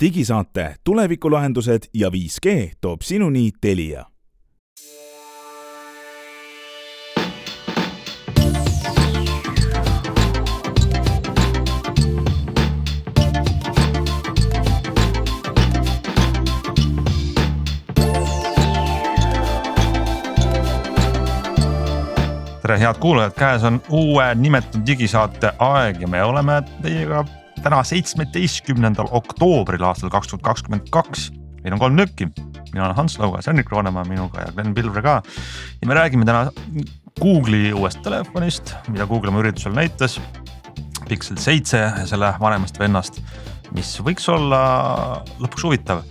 digisaate Tulevikulahendused ja 5G toob sinuni Telia. Tere, head kuulajad, käes on uue nimetud digisaate aeg ja me oleme teiega täna seitsmeteistkümnendal oktoobril aastal kaks tuhat kakskümmend kaks. meil on kolm nükki, mina olen Hans Laugas, Henrik Roonemaa minuga ja Glen Pilvre ka. ja me räägime täna Google'i uuest telefonist, mida Google oma üritusel näitas. Pixel seitse ja selle vanemast vennast, mis võiks olla lõpuks huvitav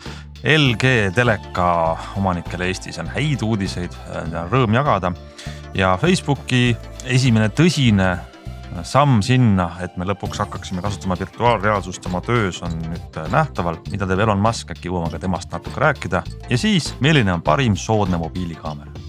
LG teleka omanikele Eestis on häid uudiseid, rõõm jagada ja Facebooki esimene tõsine samm sinna, et me lõpuks hakkaksime kasutama virtuaalreaalsust oma töös on nüüd nähtaval, mida teeb Elon Musk, äkki jõuame ka temast natuke rääkida. Ja siis, milline on parim soodne mobiilikaamera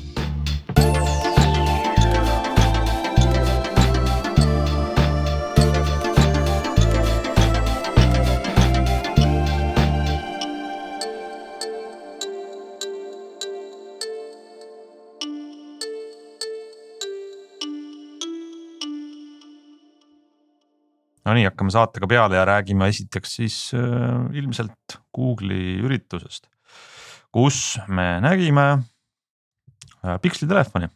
Nonii, hakkame saatega peale ja räägime esiteks siis äh, ilmselt Google'i üritusest, kus me nägime äh, Pixli telefoni.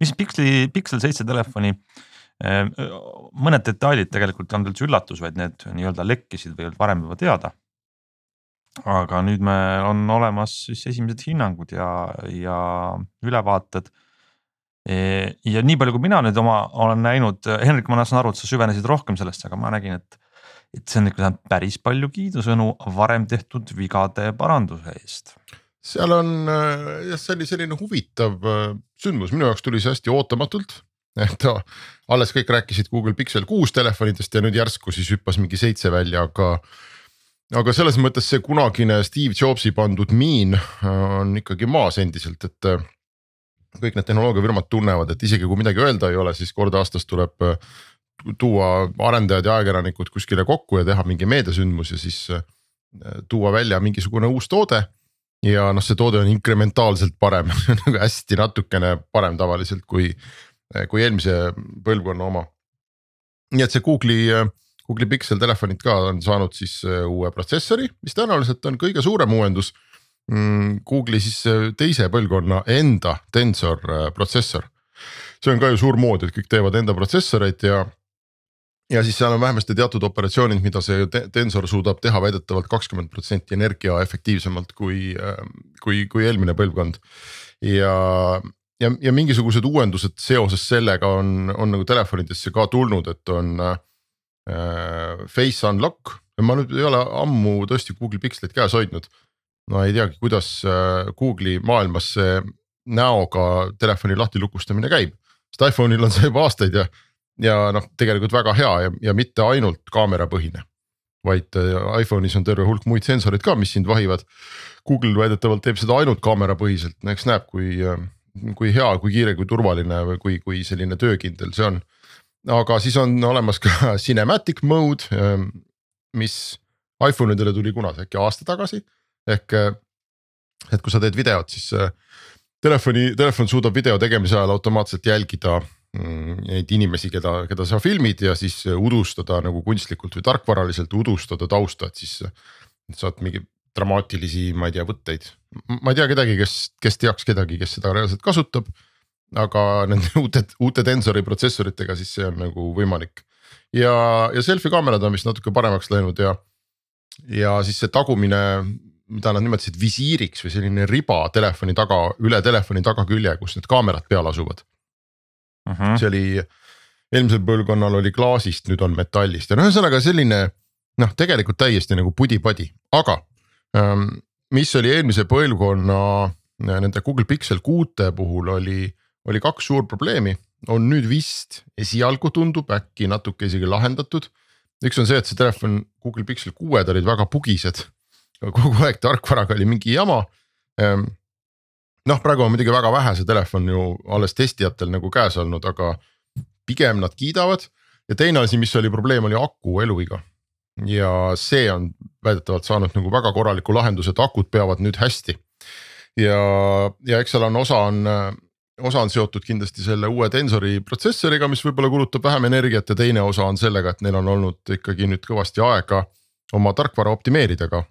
mis Pixli, Pixel seitse telefoni äh,, mõned detailid tegelikult ei olnud üldse üllatus, vaid need nii-öelda lekkisid või olid varem juba teada. aga nüüd me on olemas siis esimesed hinnangud ja, ja ülevaated ja nii palju, kui mina nüüd oma olen näinud, Henrik, ma saan aru, et sa süvenesid rohkem sellesse, aga ma nägin, et. et see on ikka päris palju kiidusõnu varem tehtud vigade paranduse eest. seal on jah, see oli selline huvitav äh, sündmus, minu jaoks tuli see hästi ootamatult. et alles kõik rääkisid Google Pixel kuus telefonidest ja nüüd järsku siis hüppas mingi seitse välja, aga aga selles mõttes see kunagine Steve Jobsi pandud miin äh, on ikkagi maas endiselt, et äh, kõik need tehnoloogiafirmad tunnevad, et isegi kui midagi öelda ei ole, siis kord aastas tuleb äh, tuua arendajad ja ajakirjanikud kuskile kokku ja teha mingi meediasündmus ja siis äh, tuua välja mingisugune uus toode. ja noh, see toode on inkrementaalselt parem nagu hästi natukene parem tavaliselt kui, äh, kui eelmise põlvkonna oma. nii et see Google'i, Google'i Pixel telefonid ka on saanud siis uue protsessori, mis tõenäoliselt on kõige suurem uuendus Google'i siis teise põlvkonna enda Tensor äh, protsessor. see on ka ju suur mood, et kõik teevad enda protsessoreid ja. ja siis seal on vähemasti teatud operatsioonid, mida see Tensor suudab teha väidetavalt kakskümmend protsenti energia efektiivsemalt kui, ähm, kui, kui eelmine põlvkond. ja, ja, ja mingisugused uuendused seoses sellega on, on nagu telefonidesse ka tulnud, et on äh, face unlock ma nüüd ei ole ammu tõesti Google Pixelit käes hoidnud no ei teagi, kuidas äh, Google'i maailmas see näoga telefoni lahti lukustamine käib. sest iPhone'il on see juba aastaid ja, ja noh, tegelikult väga hea ja, ja mitte ainult kaamerapõhine. vaid äh, iPhone'is on terve hulk muid sensoreid ka, mis sind vahivad. Google väidetavalt teeb seda ainult kaamerapõhiselt, no eks näeb, kui, äh, kui hea, kui kiire, kui turvaline või kui, kui selline töökindel see on. aga siis on olemas ka cinematic mode, mis iPhone idele tuli kunagi äkki aasta tagasi ehk äh, et kui sa teed videot, siis äh, telefoni, telefon suudab video tegemise ajal automaatselt jälgida mm, neid inimesi, keda, keda sa filmid ja siis udustada nagu kunstlikult või tarkvaraliselt udustada tausta, et siis. saad mingi dramaatilisi, ma ei tea, võtteid, ma ei tea kedagi, kes, kes teaks kedagi, kes seda reaalselt kasutab. aga nende uute, uute Tensori protsessoritega, siis see on nagu võimalik. ja, ja selfie kaamerad on vist natuke paremaks läinud ja, ja siis see tagumine mida nad nimetasid visiiriks või selline riba telefoni taga, üle telefoni tagakülje, kus need kaamerad peal asuvad uh. Mhm. -huh. see oli, eelmisel põlvkonnal oli klaasist, nüüd on metallist ja no ühesõnaga selline noh, tegelikult täiesti nagu pudi-padi, aga ähm, mis oli eelmise põlvkonna äh, nende Google Pixel kuute puhul oli, oli kaks suurt probleemi, on nüüd vist esialgu tundub äkki natuke isegi lahendatud. üks on see, et see telefon Google Pixel kuued olid väga pugised kogu aeg tarkvaraga oli mingi jama. Ehm, noh, praegu on muidugi väga vähe see telefon ju alles testijatel nagu käes olnud, aga pigem nad kiidavad. ja teine asi, mis oli probleem, oli aku eluiga. ja see on väidetavalt saanud nagu väga korraliku lahenduse, et akud peavad nüüd hästi. ja, ja eks seal on osa on, osa on seotud kindlasti selle uue Tensori protsessoriga, mis võib-olla kulutab vähem energiat ja teine osa on sellega, et neil on olnud ikkagi nüüd kõvasti aega oma tarkvara optimeerida ka.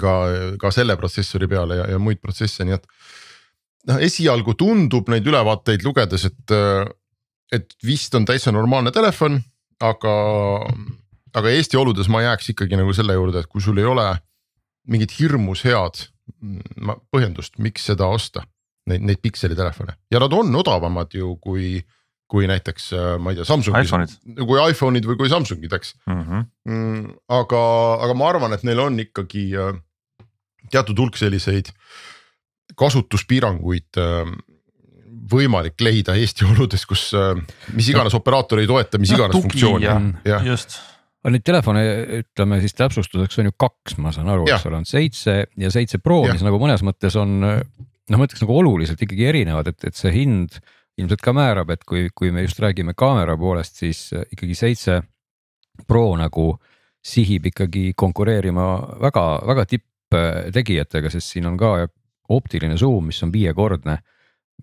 Ka, ka selle protsessori peale ja, ja muid protsesse, nii et noh, esialgu tundub neid ülevaateid lugedes, et, et vist on täitsa normaalne telefon, aga, aga Eesti oludes ma jääks ikkagi nagu selle juurde, et kui sul ei ole mingit hirmus head mm, põhjendust, miks seda osta. Neid, neid pikseli telefone ja nad on odavamad ju kui, kui näiteks ma ei tea, Samsungid, kui iPhone'id või kui Samsungid, eks mm. -hmm. Mm, aga, aga ma arvan, et neil on ikkagi äh, teatud hulk selliseid kasutuspiiranguid äh, võimalik leida Eesti oludes, kus äh, mis iganes operaator ei toeta mis iganes funktsiooni. just aga neid telefone ütleme siis täpsustuseks on ju kaks, ma saan aru, eks ole, on seitse ja seitse Pro, mis nagu mõnes mõttes on noh, ma ütleks nagu oluliselt ikkagi erinevad, et, et see hind ilmselt ka määrab, et kui, kui me just räägime kaamera poolest, siis ikkagi seitse Pro nagu sihib ikkagi konkureerima väga-väga tipptegijatega, sest siin on ka optiline suum, mis on viiekordne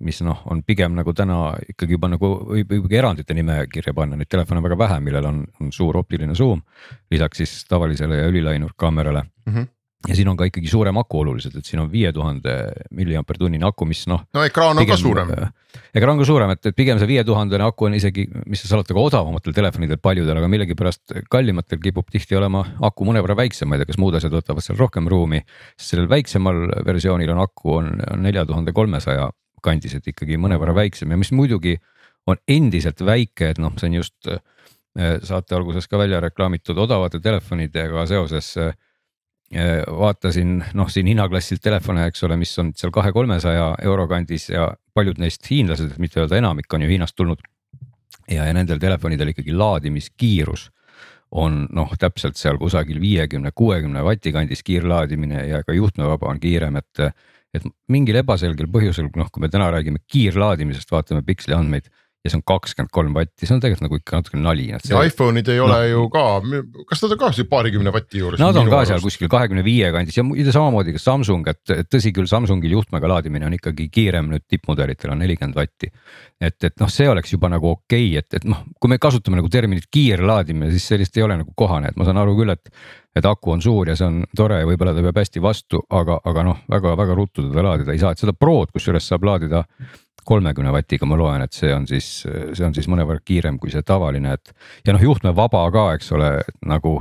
mis noh, on pigem nagu täna ikkagi juba nagu võib ikkagi erandite nimekirja panna, neid telefone on väga vähe, millel on, on suur optiline suum. lisaks siis tavalisele ja ülilainurkaamerale mm. -hmm ja siin on ka ikkagi suurem aku oluliselt, et siin on viie tuhande milliampertunnine aku, mis noh. no ekraan on pigem, ka suurem. ekraan ka suurem, et, et pigem see viietuhandene aku on isegi, mis sa salata ka odavamatel telefonidel paljudel, aga millegipärast kallimatel kipub tihti olema aku mõnevõrra väiksem, ma ei tea, kas muud asjad võtavad seal rohkem ruumi. sellel väiksemal versioonil on aku on, on nelja tuhande kolmesaja kandis, et ikkagi mõnevõrra väiksem ja mis muidugi on endiselt väike, et noh, see on just äh, saate alguses ka välja reklaamitud odavate telefonidega seoses äh, vaatasin noh, siin hinnaklassilt telefone, eks ole, mis on seal kahe-kolmesaja euro kandis ja paljud neist hiinlased, et mitte öelda enamik on ju Hiinast tulnud. ja, ja nendel telefonidel ikkagi laadimiskiirus on noh, täpselt seal kusagil viiekümne, kuuekümne vati kandis kiirlaadimine ja ka juhtmevaba on kiirem, et et mingil ebaselgel põhjusel, noh, kui me täna räägime kiirlaadimisest, vaatame piksli andmeid ja see on kakskümmend kolm vatti, see on tegelikult nagu ikka natuke nali. ja iPhone'id ei ole no, ju ka, kas nad on ka paarikümne vati juures? Nad on ka seal arust. kuskil kahekümne viie kandis ja muide samamoodi ka Samsung, et tõsi küll, Samsungil juhtmega laadimine on ikkagi kiirem nüüd tippmudelitel on nelikümmend vatti. et, et noh, see oleks juba nagu okei okay,, et, et noh, kui me kasutame nagu terminit kiirlaadimine, siis sellist ei ole nagu kohane, et ma saan aru küll, et et aku on suur ja see on tore ja võib-olla ta peab hästi vastu, aga, aga noh, väga-väga ruttu teda laadida ei saa, et seda Prod kusjuures saab laadida kolmekümne vatiga, ma loen, et see on siis, see on siis mõnevõrra kiirem kui see tavaline, et ja noh, juhtmevaba ka, eks ole, nagu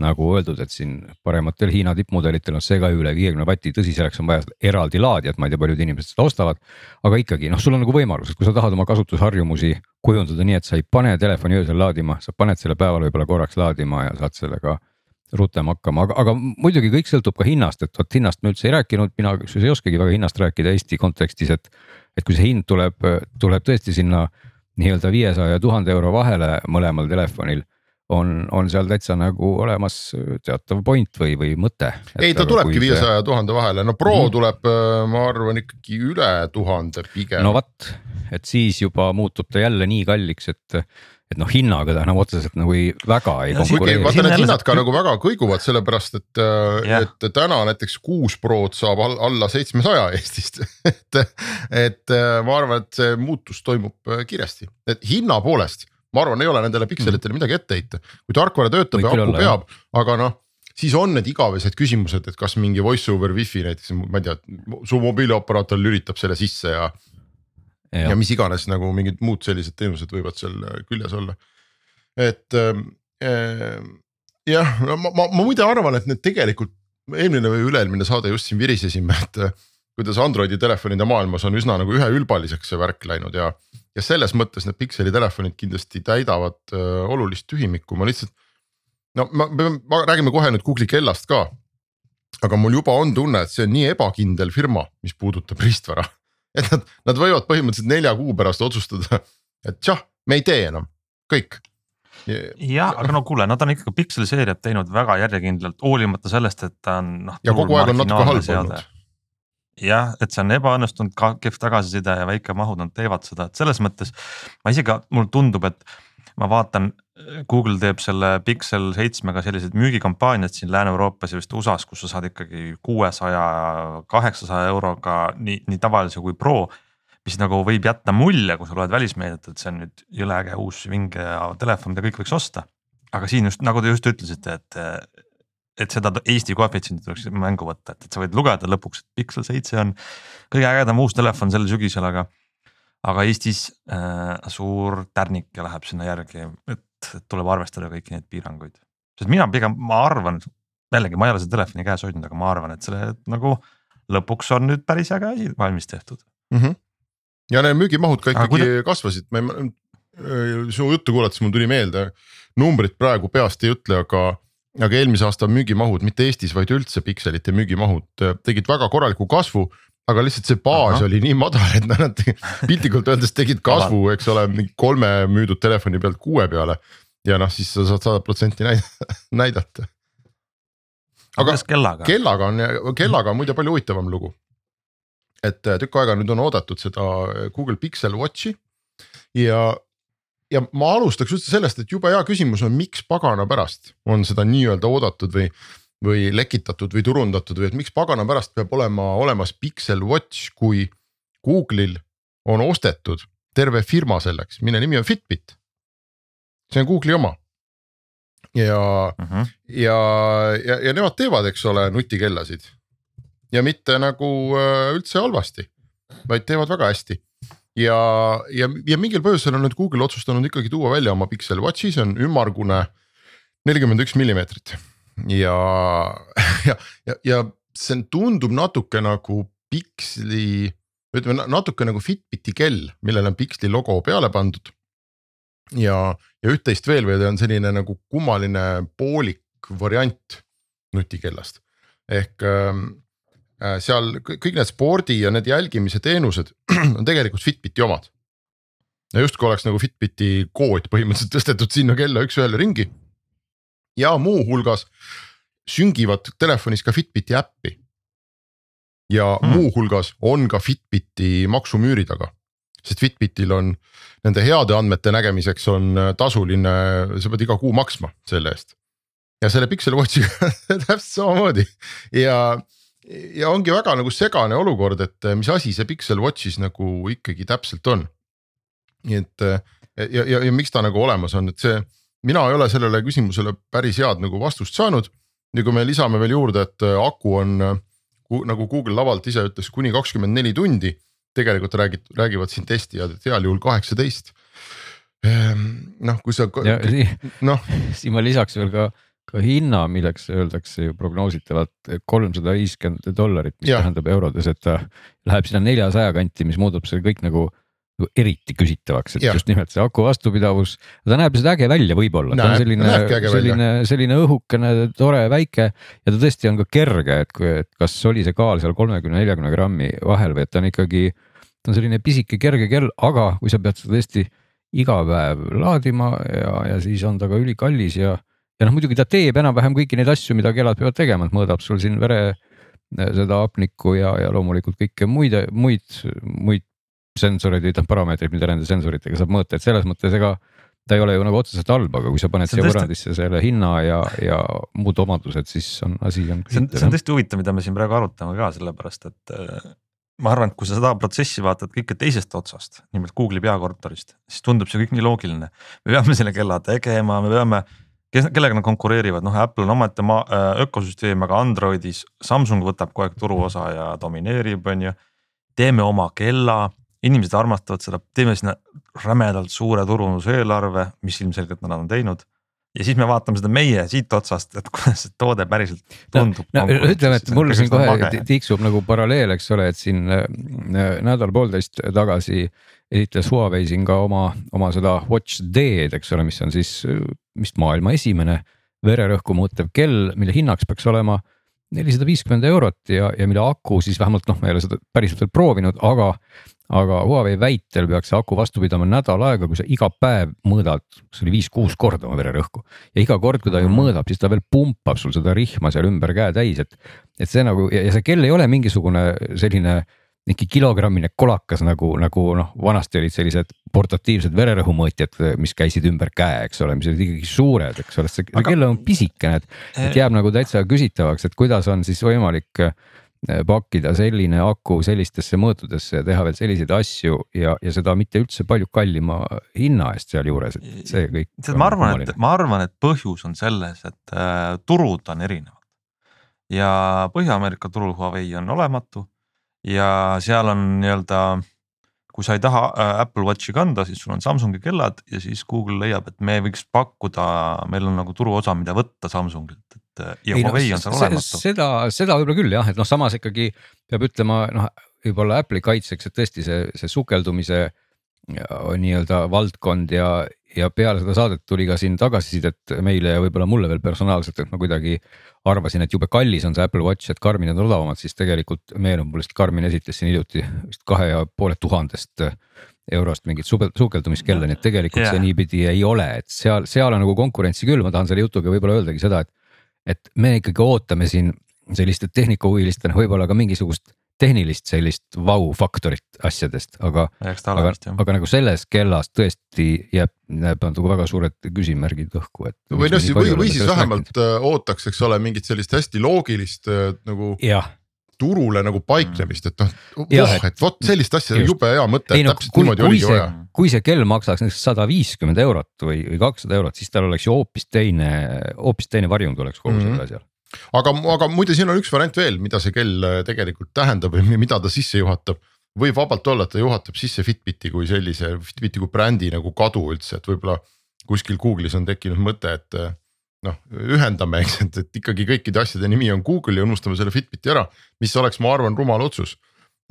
nagu öeldud, et siin parematel Hiina tippmudelitel on see ka üle viiekümne vati, tõsi, selleks on vaja eraldi laadijat, ma ei tea, paljud inimesed seda ostavad. aga ikkagi noh, sul on nagu võimalus, et kui sa tahad oma kasutusharjumusi kujundada nii, et sa ei pane telefoni öösel laadima, sa paned selle päeval võib-olla korraks laadima ja saad sellega rutem hakkama, aga, aga muidugi kõik sõltub ka hinnast, et vot hinnast me üldse ei rääkinud, mina kusjuures ei oskagi väga hinnast rääkida Eesti kontekstis, et. Et kui see hind tuleb, tuleb tõesti sinna nii-öelda viiesaja ja tuhande euro vahele mõlemal telefonil on, on seal täitsa nagu olemas teatav point või, või mõte. ei, ta tulebki viiesaja ja tuhande vahele, no Pro mm -hmm. tuleb, äh, ma arvan ikkagi üle tuhande pigem. no vot, et siis juba muutub ta jälle nii kalliks, et et noh, hinnaga ta enam otseselt nagu ei, väga ei no, konkureeri. vaata need hinnad ka nagu väga kõiguvad, sellepärast et yeah., et täna näiteks kuus Prod saab all, alla seitsmesaja Eestist et, et ma arvan, et see muutus toimub äh, kiiresti, et hinna poolest ma arvan, ei ole nendele pikselitele mm. midagi ette heita, kui tarkvara töötab ja aku peab, aga noh siis on need igavesed küsimused, et kas mingi voice over wifi näiteks, ma ei tea, su mobiilioperaator lülitab selle sisse ja ja, ja mis iganes nagu mingid muud sellised teenused võivad seal äh, küljes olla. et äh, jah, ma, ma, ma muide arvan, et need tegelikult eelmine või üle-eelmine saade just siin virisesime, et äh, kuidas Androidi telefonide maailmas on üsna nagu üheülbaliseks see värk läinud ja. ja selles mõttes need pikseli telefonid kindlasti täidavad äh, olulist tühimikku, ma lihtsalt. no ma, ma räägime kohe nüüd Google'i kellast ka. aga mul juba on tunne, et see on nii ebakindel firma, mis puudutab riistvara et nad, nad võivad põhimõtteliselt nelja kuu pärast otsustada, et tšah, me ei tee enam, kõik jah, aga no kuule, nad on ikkagi Pixel seeriat teinud väga järjekindlalt, hoolimata sellest, et ta on noh. ja kogu aeg on natuke halb olnud. jah, et see on ebaõnnestunud, kehv tagasiside ja väike mahud, nad teevad seda, et selles mõttes ma isegi, mulle tundub, et ma vaatan Google teeb selle Pixel seitsmega sellised müügikampaaniad siin Lääne-Euroopas ja vist USA-s, kus sa saad ikkagi kuuesaja, kaheksasaja euroga nii, nii tavalise kui pro. mis nagu võib jätta mulje, kui sa loed välismeediat, et see on nüüd jõle äge uus vinge ja telefon, mida kõik võiks osta. aga siin just nagu te just ütlesite, et, et seda Eesti koefitsienti tuleks mängu võtta, et, et sa võid lugeda lõpuks, et Pixel seitse on kõige ägedam uus telefon sel sügisel, aga aga Eestis äh, suur tärnike läheb sinna järgi, et tuleb arvestada kõiki neid piiranguid. sest mina pigem, ma arvan, jällegi ma ei ole seda telefoni käes hoidnud, aga ma arvan, et selle nagu lõpuks on nüüd päris äge asi valmis tehtud mm. -hmm. ja need müügimahud ka ikkagi kuida... kasvasid, ma ei, äh, su juttu kuulates mul tuli meelde, numbrid praegu peast ei ütle, aga aga eelmise aasta müügimahud, mitte Eestis, vaid üldse pikselite müügimahud äh, tegid väga korraliku kasvu aga lihtsalt see baas Aha. oli nii madal, et nad piltlikult öeldes tegid kasvu, eks ole, mingi kolme müüdud telefoni pealt kuue peale. ja noh, siis sa saad sada protsenti näidata. aga kellaga? kellaga on, kellaga on muide palju huvitavam lugu. et äh, tükk aega nüüd on oodatud seda Google Pixel Watchi ja, ja ma alustaks üldse sellest, et jube hea küsimus on, miks pagana pärast on seda nii-öelda oodatud või või lekitatud või turundatud või et miks pagana pärast peab olema olemas Pixel Watch, kui Google'il on ostetud terve firma selleks, mille nimi on Fitbit. see on Google'i oma. ja uh, mhm. -huh. ja, ja, ja nemad teevad, eks ole, nutikellasid ja mitte nagu äh, üldse halvasti, vaid teevad väga hästi ja, ja, ja mingil põhjusel on nüüd Google otsustanud ikkagi tuua välja oma Pixel Watchi, see on ümmargune nelikümmend üks millimeetrit ja, ja, ja, ja see tundub natuke nagu Pixli, ütleme natuke nagu Fitbiti kell, millele on Pixli logo peale pandud. ja, ja üht-teist veel või ta on selline nagu kummaline poolik variant nutikellast ehk ähm, äh, seal kõik need spordi ja need jälgimise teenused on tegelikult Fitbiti omad. ja justkui oleks nagu Fitbiti kood põhimõtteliselt tõstetud sinna kella üks-ühele ringi ja muuhulgas süngivad telefonis ka Fitbiti äppi. ja hmm. muuhulgas on ka Fitbiti maksumüüri taga, sest Fitbitil on nende heade andmete nägemiseks on äh, tasuline, sa pead iga kuu maksma selle eest. ja selle Pixel Watchiga täpselt samamoodi ja, ja ongi väga nagu segane olukord, et äh, mis asi see Pixel Watchis nagu ikkagi täpselt on. nii et äh, ja, ja, ja miks ta nagu olemas on, et see mina ei ole sellele küsimusele päris head nagu vastust saanud. ja kui me lisame veel juurde, et äh, aku on äh, nagu Google lavalt ise ütles, kuni kakskümmend neli tundi. tegelikult räägid, räägivad siin testijad, et heal juhul kaheksateist. Ehm, noh, kui sa. noh, siin ma lisaks veel ka ka hinna, milleks öeldakse ju prognoositavalt kolmsada viiskümmend dollarit, mis ja. tähendab eurodes, et ta läheb sinna neljasaja kanti, mis muudab selle kõik nagu eriti küsitavaks, et ja. just nimelt see aku vastupidavus, ta näeb lihtsalt äge välja, võib-olla, ta on selline, selline, selline õhukene, tore, väike ja ta tõesti on ka kerge, et kui, et kas oli see kaal seal kolmekümne, neljakümne grammi vahel või et ta on ikkagi, ta on selline pisike kerge kell, aga kui sa pead seda tõesti iga päev laadima ja, ja siis on ta ka ülikallis ja, ja noh, muidugi ta teeb enam-vähem kõiki neid asju, mida kellad peavad tegema, et mõõdab sul siin vere seda hapnikku ja, ja loomulikult kõike muid, muid, muid sensoreid või parameetreid, mida nende sensoritega saab mõõta, et selles mõttes ega ta ei ole ju nagu otseselt halb, aga kui sa paned siia võrrandisse selle hinna ja, ja muud omadused, siis on asi on. see on, see on tõesti huvitav, mida me siin praegu arutame ka sellepärast, et äh, ma arvan, et kui sa seda protsessi vaatad kõike teisest otsast, nimelt Google'i peakorterist, siis tundub see kõik nii loogiline. me peame selle kella tegema, me peame, kes, kellega nad konkureerivad, noh, Apple on omaette äh, ökosüsteem, aga Androidis Samsung võtab kogu aeg turuosa ja domineerib, on ju. teeme oma kella inimesed armastavad seda, teeme sinna rämedalt suure turunduseelarve, mis ilmselgelt nad on teinud ja siis me vaatame seda meie siit otsast, et kuidas see toode päriselt tundub no,. no ütleme, et mul siin kohe tiksub nagu paralleel, eks ole, et siin äh, nädal-poolteist tagasi esitles Huawei siin ka oma, oma seda Watch D-d, eks ole, mis on siis vist maailma esimene vererõhku muutev kell, mille hinnaks peaks olema nelisada viiskümmend eurot ja, ja mille aku siis vähemalt noh, ma ei ole seda päriselt veel proovinud, aga aga Huawei väitel peaks see aku vastu pidama nädal aega, kui sa iga päev mõõdad, kas oli viis-kuus korda oma vererõhku. ja iga kord, kui ta ju mõõdab, siis ta veel pumpab sul seda rihma seal ümber käe täis, et, et see nagu ja, ja see kell ei ole mingisugune selline mingi kilogrammine kolakas nagu, nagu noh, vanasti olid sellised portatiivsed vererõhumõõtjad, mis käisid ümber käe, eks ole, mis olid ikkagi suured, eks ole, see Aga... kell on pisikene, et, jääb nagu täitsa küsitavaks, et kuidas on siis võimalik äh, pakkida selline aku sellistesse mõõtudesse ja teha veel selliseid asju ja, ja seda mitte üldse palju kallima hinna eest sealjuures, et see kõik. tead, ma arvan, et ma arvan, et põhjus on selles, et äh, turud on erinevad. ja Põhja-Ameerika turul Huawei on olematu ja seal on nii-öelda, kui sa ei taha äh, Apple Watchi kanda, siis sul on Samsungi kellad ja siis Google leiab, et me võiks pakkuda, meil on nagu turuosa, mida võtta Samsungilt, et äh, ja Ei, no, Huawei on seal olematu. seda, seda võib-olla küll jah, et noh, samas ikkagi peab ütlema noh, võib-olla Apple'i kaitseks, et tõesti see, see sukeldumise ja nii-öelda valdkond ja, ja peale seda saadet tuli ka siin tagasisidet meile ja võib-olla mulle veel personaalselt, et ma kuidagi arvasin, et jube kallis on see Apple Watch, et Karminid on odavamad, siis tegelikult meenub mulle, et Karmin esitles siin hiljuti vist kahe ja poole tuhandest eurost mingit sukel- sukeldumiskella, nii et tegelikult Jah. see niipidi ei ole, et seal, seal on nagu konkurentsi küll, ma tahan selle jutuga võib-olla öeldagi seda, et et me ikkagi ootame siin selliste tehnikahuvilistena võib-olla ka mingisugust tehnilist sellist vau-faktorit asjadest, aga, aga aga nagu selles kellas tõesti jääb, jääb nagu väga suured küsimärgid õhku, et. või noh, või, või siis vähemalt äh, ootaks, eks ole, mingit sellist hästi loogilist äh, nagu jah, turule nagu paiknemist, et noh, voh, et vot sellist asja, jube hea mõte, et no täpselt kui, niimoodi kui oligi see vaja., kui see kell maksaks näiteks sada viiskümmend eurot või, või kakssada eurot, siis tal oleks ju hoopis teine, hoopis teine varjund oleks kogu Mhm. selle asjal. Aga, aga muide, siin on üks variant veel, mida see kell äh, tegelikult tähendab või mida ta sisse juhatab. võib vabalt olla, et ta juhatab sisse Fitbiti kui sellise, Fitbiti kui brändi nagu kadu üldse, et võib-olla kuskil Google'is on tekkinud mõte, et äh, noh, ühendame, eks, et, et ikkagi kõikide asjade nimi on Google ja unustame selle Fitbiti ära, mis oleks, ma arvan, rumal otsus.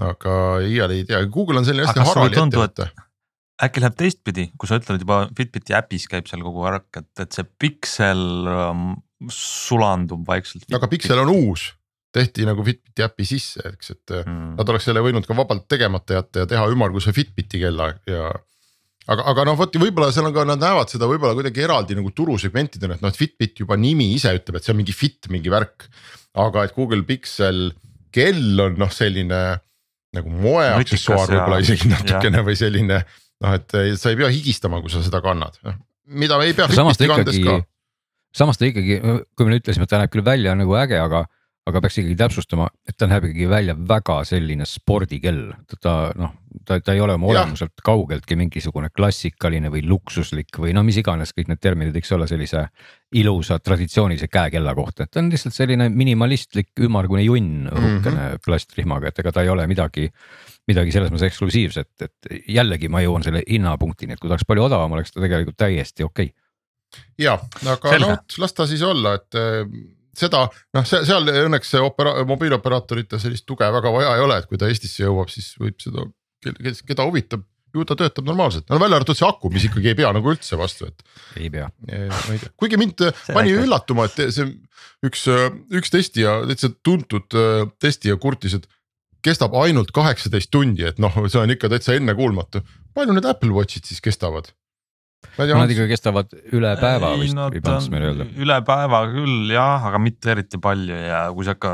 aga iial ei tea, Google on selline hästi harali tundu, et- ettevõte. äkki läheb teistpidi, kui sa ütled juba Fitbiti äpis käib seal kogu värk, et, et see piksel ähm, sulandub vaikselt. aga Pixel on uus, tehti nagu Fitbiti äpi sisse, eks, et mm. Nad oleks selle võinud ka vabalt tegemata jätta ja teha ümmarguse Fitbiti kella ja. aga, aga noh, vot võib-olla seal on ka, nad näevad seda võib-olla kuidagi eraldi nagu turusegmentidena, et noh, et Fitbit juba nimi ise ütleb, et see on mingi fit, mingi värk. aga et Google Pixel kell on noh, selline nagu moeaksessuaar ja- võib-olla isegi natukene või selline. noh, et sa ei pea higistama, kui sa seda kannad, mida ei pea samas ta Fitbiti kandes ikkagi ka., samas ta ikkagi, kui me ütlesime, et ta näeb küll välja nagu äge, aga, aga peaks ikkagi täpsustama, et ta näeb ikkagi välja väga selline spordikell, ta noh, ta, ta ei ole oma olemuselt kaugeltki mingisugune klassikaline või luksuslik või no mis iganes kõik need terminid võiks olla sellise ilusa traditsioonilise käekella kohta, et ta on lihtsalt selline minimalistlik ümmargune junn õhukene mm -hmm. plastrihmaga, et ega ta ei ole midagi midagi selles mõttes eksklusiivset, et jällegi ma jõuan selle hinnapunktini, et kui ta oleks palju odavam, oleks ta tegelikult täiesti okei okay. Ja, aga Selge. no las ta siis olla, et äh, seda noh, seal õnneks see opera-, mobiilioperaatorite sellist tuge väga vaja ei ole, et kui ta Eestisse jõuab, siis võib seda, keda huvitab, ju ta töötab normaalselt, no välja arvatud see aku, mis ikkagi ei pea nagu üldse vastu, et. ei pea. tea, kuigi mind pani üllatuma, et see üks, üks testija, täitsa tuntud testija kurtis, et kestab ainult kaheksateist tundi, et noh, see on ikka täitsa ennekuulmatu. palju need Apple Watchid siis kestavad? Nad ikka kestavad üle päeva Ei, vist võib Ants on meile öelda. üle päeva küll jah, aga mitte eriti palju ja kui sa ikka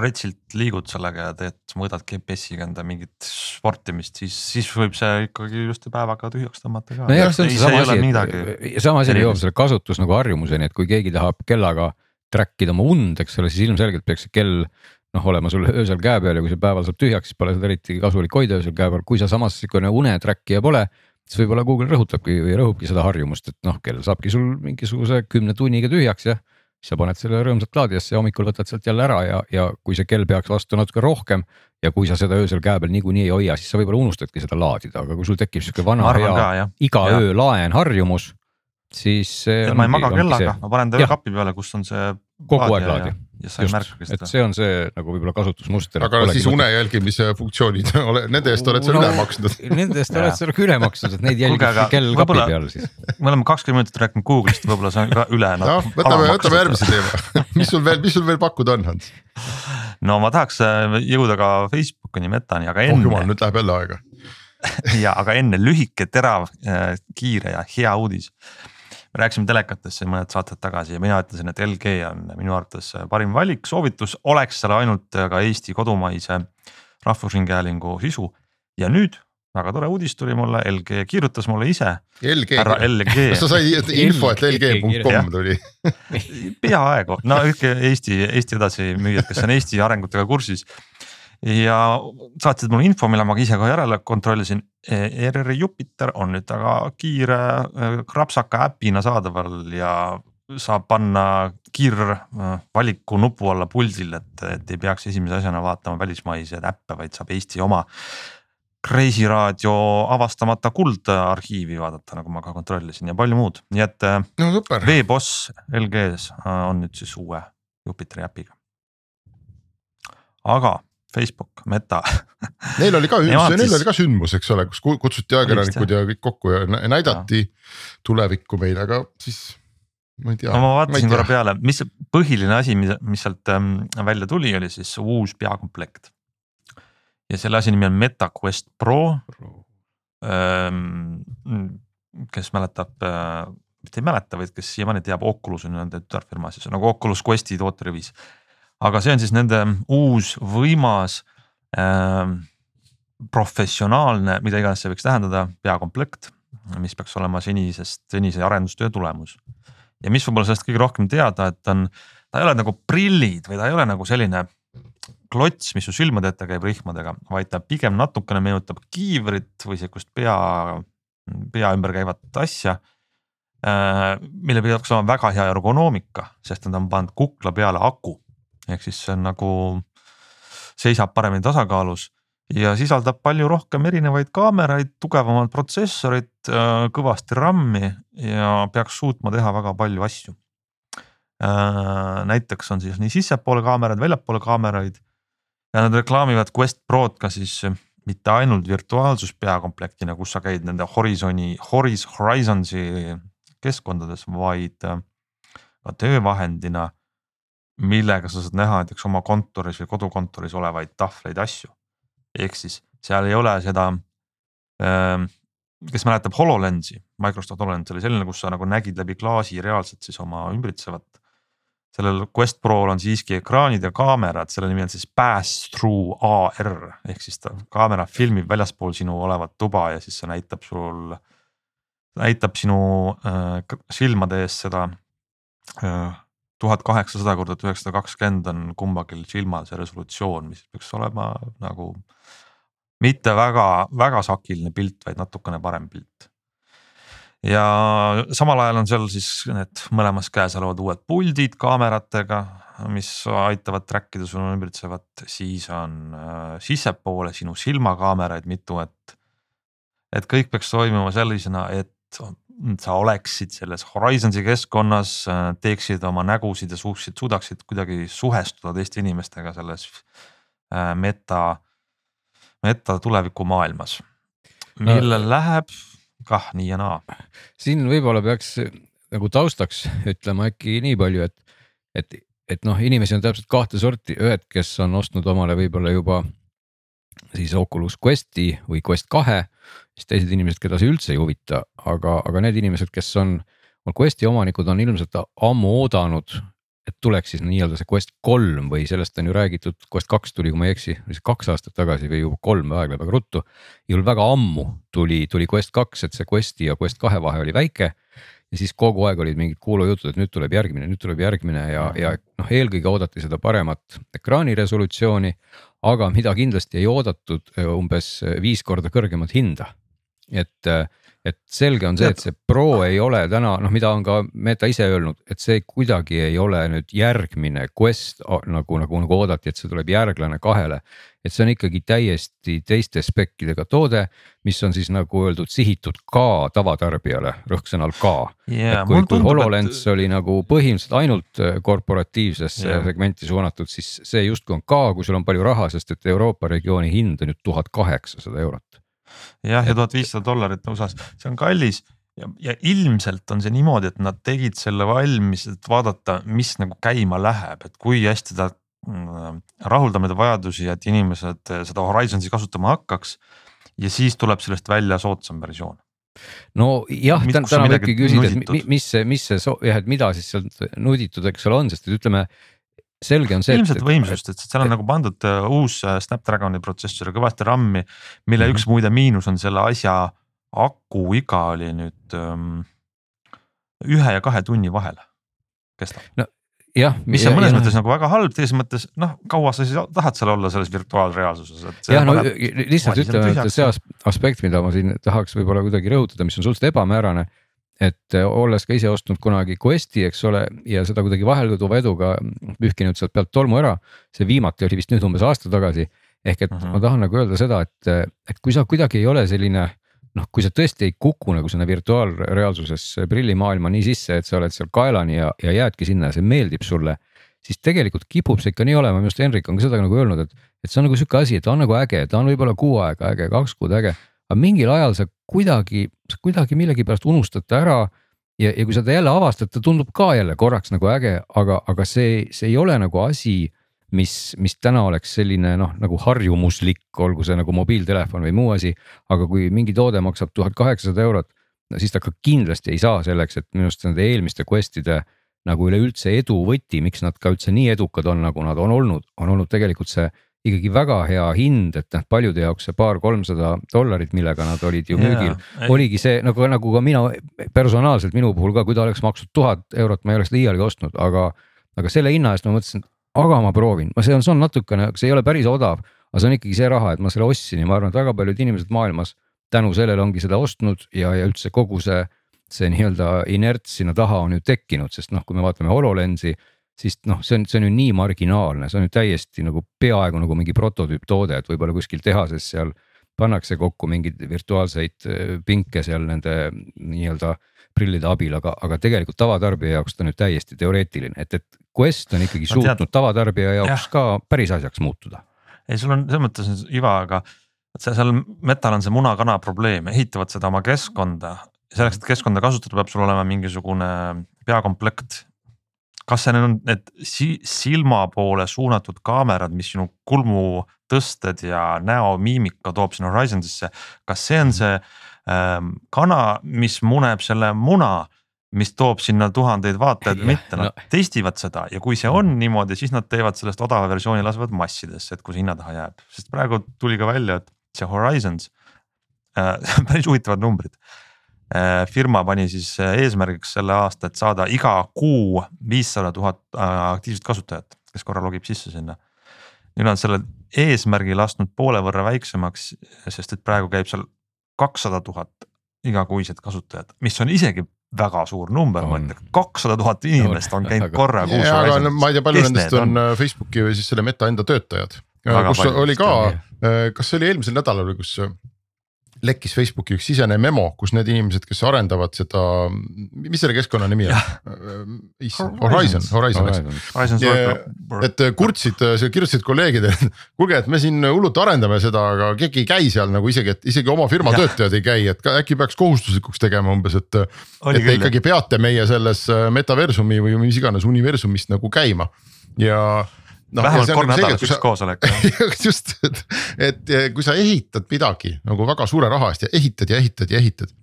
retsilt liigud sellega ja teed, mõõdad GPS-iga enda mingit sportimist, siis, siis võib see ikkagi ilusti päevaga tühjaks tõmmata ka. nojah, see on Ei, seesama ei ole asi, sama asi, jõuame selle kasutus nagu harjumuseni, et kui keegi tahab kellaga track ida oma und, eks ole, siis ilmselgelt peaks see kell noh, olema sul öösel käe peal ja kui see päeval saab tühjaks, siis pole seda eriti kasulik hoida öösel käe peal, kui sa samas siukene une trackija pole. Siis võib-olla Google rõhutabki või rõhubki seda harjumust, et noh, kell saabki sul mingisuguse kümne tunniga tühjaks ja. siis sa paned selle rõõmsalt laadijasse ja hommikul võtad sealt jälle ära ja, ja kui see kell peaks vastu natuke rohkem. ja kui sa seda öösel käe peal niikuinii ei hoia, siis sa võib-olla unustadki seda laadida, aga kui sul tekib sihuke vana hea iga Jah. öö laen harjumus, siis ma ei maga kellaga, ma panen ta Jah. kapi peale, kus on see. Kogu aeg laadija laadi. Ja- sa ei märkagi seda. see on see nagu võib-olla kasutusmuster. aga siis une jälgimise funktsioonid, nende eest oled sa No, üle maksnud. Nende eest oled sa nagu üle maksnud, et neid jälgib kell kapi peal siis. me oleme kakskümmend minutit rääkinud Google'ist, võib-olla see on ka üle. noh, võtame, võtame järgmise teema mis sul veel, mis sul veel pakkuda on, Hans? no ma tahaks äh, jõuda ka Facebookini, Metani, aga oh jumal, enne nüüd läheb jälle aega. ja aga enne lühike, terav, kiire ja hea uudis. Me rääkisime telekatest siin mõned saated tagasi ja mina ütlesin, et LG on minu arvates parim valik, soovitus oleks seal ainult ka Eesti kodumaise Rahvusringhäälingu sisu. Ja nüüd väga tore uudis tuli mulle, LG kirjutas mulle ise, LG, LG kas sa said info, et lg.com tuli? peaaegu, no ühke Eesti, Eesti edasimüüjad, kes on Eesti arengutega kursis. Ja saatsid mulle info, mille ma ise ka järele kontrollisin. ERR Jupiter on nüüd väga kiire krapsaka äpina saadaval ja saab panna kiirvaliku nupu alla puldil, et, et ei peaks esimese asjana vaatama välismaiseid äppe, vaid saab Eesti oma Kreisiraadio avastamata kuldarhiivi vaadata, nagu ma ka kontrollisin ja palju muud, nii et äh, no veeboss LG-s äh, on nüüd siis uue Jupiteri äpiga. aga Facebook, Meta Neil oli ka, neil oli ka sündmus, eks ole, kus ku- kutsuti ajakirjanikud ja kõik kokku ja nä- näidati tulevikku meile, aga siis ma ei tea. no ma vaatasin korra peale, mis see põhiline asi, mis, mis sealt ähm, välja tuli, oli siis uus peakomplekt. ja selle asja nimi on Meta Quest Pro. kes mäletab, mitte ei mäleta, vaid kes siiamaani teab, Oculus on nende tütarfirma siis nagu Oculus Questi tooteriviis. Aga see on siis nende uus võimas ähm, professionaalne, mida iganes see võiks tähendada, peakomplekt, mis peaks olema senisest, senise arendustöö tulemus ja mis võib-olla sellest kõige rohkem teada, et on, ta ei ole nagu prillid või ta ei ole nagu selline klots, mis su silmade ette käib rihmadega, vaid ta pigem natukene meenutab kiivrit või sihukest pea, pea ümber käivat asja. mille peaks olema väga hea ergonoomika, sest nad on pannud kukla peale aku. Ehk siis see on nagu, seisab paremini tasakaalus ja sisaldab palju rohkem erinevaid kaameraid, tugevamat protsessorit, kõvasti RAM-i ja peaks suutma teha väga palju asju. näiteks on siis nii sissepoole kaameraid, väljapoole kaameraid ja nad reklaamivad Quest Prod ka siis mitte ainult virtuaalsuspeakomplektina, kus sa käid nende Horizon'i, Horiz-, Horizonsi keskkondades, vaid ka töövahendina, millega sa saad näha näiteks oma kontoris või kodukontoris olevaid tahvleid, asju ehk siis seal ei ole seda ähm,. kes mäletab HoloLensi, Microsoft HoloLens oli selline, kus sa nagu nägid läbi klaasi reaalselt siis oma ümbritsevat. sellel Quest Prol on siiski ekraanid ja kaamerad, selle nimi on siis pass through AR ehk siis ta kaamera filmib väljaspool sinu olevat tuba ja siis see näitab sul. näitab sinu äh, silmade ees seda äh, tuhat kaheksasada korda tuhat üheksasada kakskümmend on kumbagi silmal see resolutsioon, mis peaks olema nagu mitte väga-väga sakiline pilt, vaid natukene parem pilt. ja samal ajal on seal siis need mõlemas käes olevad uued puldid kaameratega, mis aitavad track ida sinu ümbritsevat, siis on äh, sissepoole sinu silmakaameraid mitu, et. et kõik peaks toimuma sellisena, et sa oleksid selles Horizonsi keskkonnas, teeksid oma nägusid ja suutsid, suudaksid kuidagi suhestuda teiste inimestega selles äh, meta, meta tulevikumaailmas. millel no, läheb kah nii ja naa. siin võib-olla peaks nagu taustaks ütlema äkki nii palju, et, et, et noh, inimesi on täpselt kahte sorti, ühed, kes on ostnud omale võib-olla juba siis Oculus Questi või Quest kahe, siis teised inimesed, keda see üldse ei huvita, aga, aga need inimesed, kes on, on Questi omanikud, on ilmselt ammu oodanud, et tuleks siis nii-öelda see Quest kolm või sellest on ju räägitud, Quest kaks tuli, kui ma ei eksi, kaks aastat tagasi või juba kolm, aeg läheb väga ruttu. igal väga ammu tuli, tuli Quest kaks, et see Questi ja Quest kahe vahe oli väike ja siis kogu aeg olid mingid kuulujutud, et nüüd tuleb järgmine, nüüd tuleb järgmine ja, ja noh, eelkõige oodati seda paremat ekraani resolutsiooni. aga mida kindlasti ei oodatud, umbes viis korda kõrgemat hinda. Et, et selge on see, et see Pro ei ole täna noh, mida on ka Meta ise öelnud, et see kuidagi ei ole nüüd järgmine Quest nagu, nagu, nagu oodati, et see tuleb järglane kahele. et see on ikkagi täiesti teiste spekkidega toode, mis on siis nagu öeldud, sihitud ka tavatarbijale, rõhksõnal ka yeah,. kui, kui HoloLens et... oli nagu põhimõtteliselt ainult korporatiivsesse yeah. segmenti suunatud, siis see justkui on ka, kui sul on palju raha, sest et Euroopa regiooni hind on nüüd tuhat kaheksasada eurot jah, ja tuhat viissada dollarit USA-s, see on kallis ja, ja ilmselt on see niimoodi, et nad tegid selle valmis, et vaadata, mis nagu käima läheb, et kui hästi ta mm, rahuldab neid vajadusi, et inimesed seda Horizon'i kasutama hakkaks. ja siis tuleb sellest välja soodsam versioon no jah, täna võibki küsida, et mis see, mis see jah, et mida siis sealt nuditud, eks ole, on, sest et ütleme selge on see. ilmselt võimsust, et seal on et, nagu pandud äh, uus äh, Snapdragoni protsessor kõvasti RAM-i, mille mm -hmm. üks muide miinus on selle asja aku iga oli nüüd um, ühe ja kahe tunni vahel kestab. no jah. mis on mõnes ja, mõttes ja. nagu väga halb, teises mõttes noh, kaua sa siis tahad seal olla selles virtuaalreaalsuses, et. jah, no lihtsalt ütleme, et see aspekt, mida ma siin tahaks võib-olla kuidagi rõhutada, mis on suhteliselt ebamäärane et äh, olles ka ise ostnud kunagi Questi, eks ole, ja seda kuidagi vahelduva eduga pühkinud sealt pealt tolmu ära. see viimati oli vist nüüd umbes aasta tagasi. ehk et uh mhm. -huh. ma tahan nagu öelda seda, et, et kui sa kuidagi ei ole selline noh, kui sa tõesti ei kuku nagu sinna virtuaalreaalsuses prillimaailma nii sisse, et sa oled seal kaelani ja, ja jäädki sinna ja see meeldib sulle. siis tegelikult kipub see ikka nii olema, minu arust Henrik on ka seda nagu öelnud, et, et see on nagu sihuke asi, et ta on nagu äge, ta on võib-olla kuu aega äge, kaks kuud äge aga mingil ajal sa kuidagi, sa kuidagi millegipärast unustad ta ära. ja, ja kui sa ta jälle avastad, ta tundub ka jälle korraks nagu äge, aga, aga see, see ei ole nagu asi, mis, mis täna oleks selline noh, nagu harjumuslik, olgu see nagu mobiiltelefon või muu asi. aga kui mingi toode maksab tuhat kaheksasada eurot, no siis ta ka kindlasti ei saa selleks, et minu arust nende eelmiste quest'ide nagu üleüldse edu võti, miks nad ka üldse nii edukad on, nagu nad on olnud, on olnud tegelikult see ikkagi väga hea hind, et noh, paljude jaoks see paar-kolmsada dollarit, millega nad olid ju müügil yeah,, oligi see nagu, nagu ka mina personaalselt minu puhul ka, kui ta oleks maksnud tuhat eurot, ma ei oleks liialgi ostnud, aga, aga selle hinna eest ma mõtlesin, aga ma proovin, ma, see on, see on natukene, see ei ole päris odav, aga see on ikkagi see raha, et ma selle ostsin ja ma arvan, et väga paljud inimesed maailmas tänu sellele ongi seda ostnud ja, ja üldse kogu see, see nii-öelda inerts sinna taha on ju tekkinud, sest noh, kui me vaatame HoloLensi siis noh, see on, see on ju nii marginaalne, see on ju täiesti nagu peaaegu nagu mingi prototüüptoode, et võib-olla kuskil tehases seal pannakse kokku mingeid virtuaalseid äh, pinke seal nende nii-öelda prillide abil, aga, aga tegelikult tavatarbija jaoks ta on nüüd täiesti teoreetiline, et, et Quest on ikkagi no, suutnud tavatarbija jaoks ja. ka päris asjaks muutuda. ei, sul on selles mõttes Iva, aga see seal metal on see muna-kana probleem, ehitavad seda oma keskkonda. selleks, et keskkonda kasutada, peab sul olema mingisugune peakomplekt kas see on need silma poole suunatud kaamerad, mis sinu kulmutõsted ja näomiimika toob sinna Horizonsisse, kas see on see ähm, kana, mis muneb selle muna mis toob sinna tuhandeid vaatajaid või mitte, nad no. testivad seda ja kui see on niimoodi, siis nad teevad sellest odava versiooni, lasevad massidesse, et kui see hinna taha jääb, sest praegu tuli ka välja, et see Horizons äh,, päris huvitavad numbrid firma pani siis äh, eesmärgiks selle aasta, et saada iga kuu viissada tuhat äh, aktiivset kasutajat, kes korra logib sisse sinna. nüüd nad selle eesmärgi lasknud poole võrra väiksemaks, sest et praegu käib seal kakssada tuhat igakuiset kasutajat, mis on isegi väga suur number, ma ütleks, kakssada tuhat inimest on käinud korra kuus. aga no, ma ei tea, palju nendest on, on Facebooki või siis selle meta enda töötajad, kus oli ka, kas see oli eelmisel nädalal või kus lekkis Facebooki üks sisene memo, kus need inimesed, kes arendavad seda, mis selle keskkonna nimi on? Horizon, Horizon, eks. et kurtsid, kirjutasid kolleegidele, et kuulge, et me siin hullult arendame seda, aga keegi ei käi seal nagu isegi, et isegi oma firma ja. töötajad ei käi, et äkki peaks kohustuslikuks tegema umbes, et. et te ikkagi peate meie selles metaversumi või mis iganes universumist nagu käima ja no,. vähemalt kord nagu nädalas üks koosolek just, et, et kui sa ehitad midagi nagu väga suure raha eest ja ehitad ja ehitad ja ehitad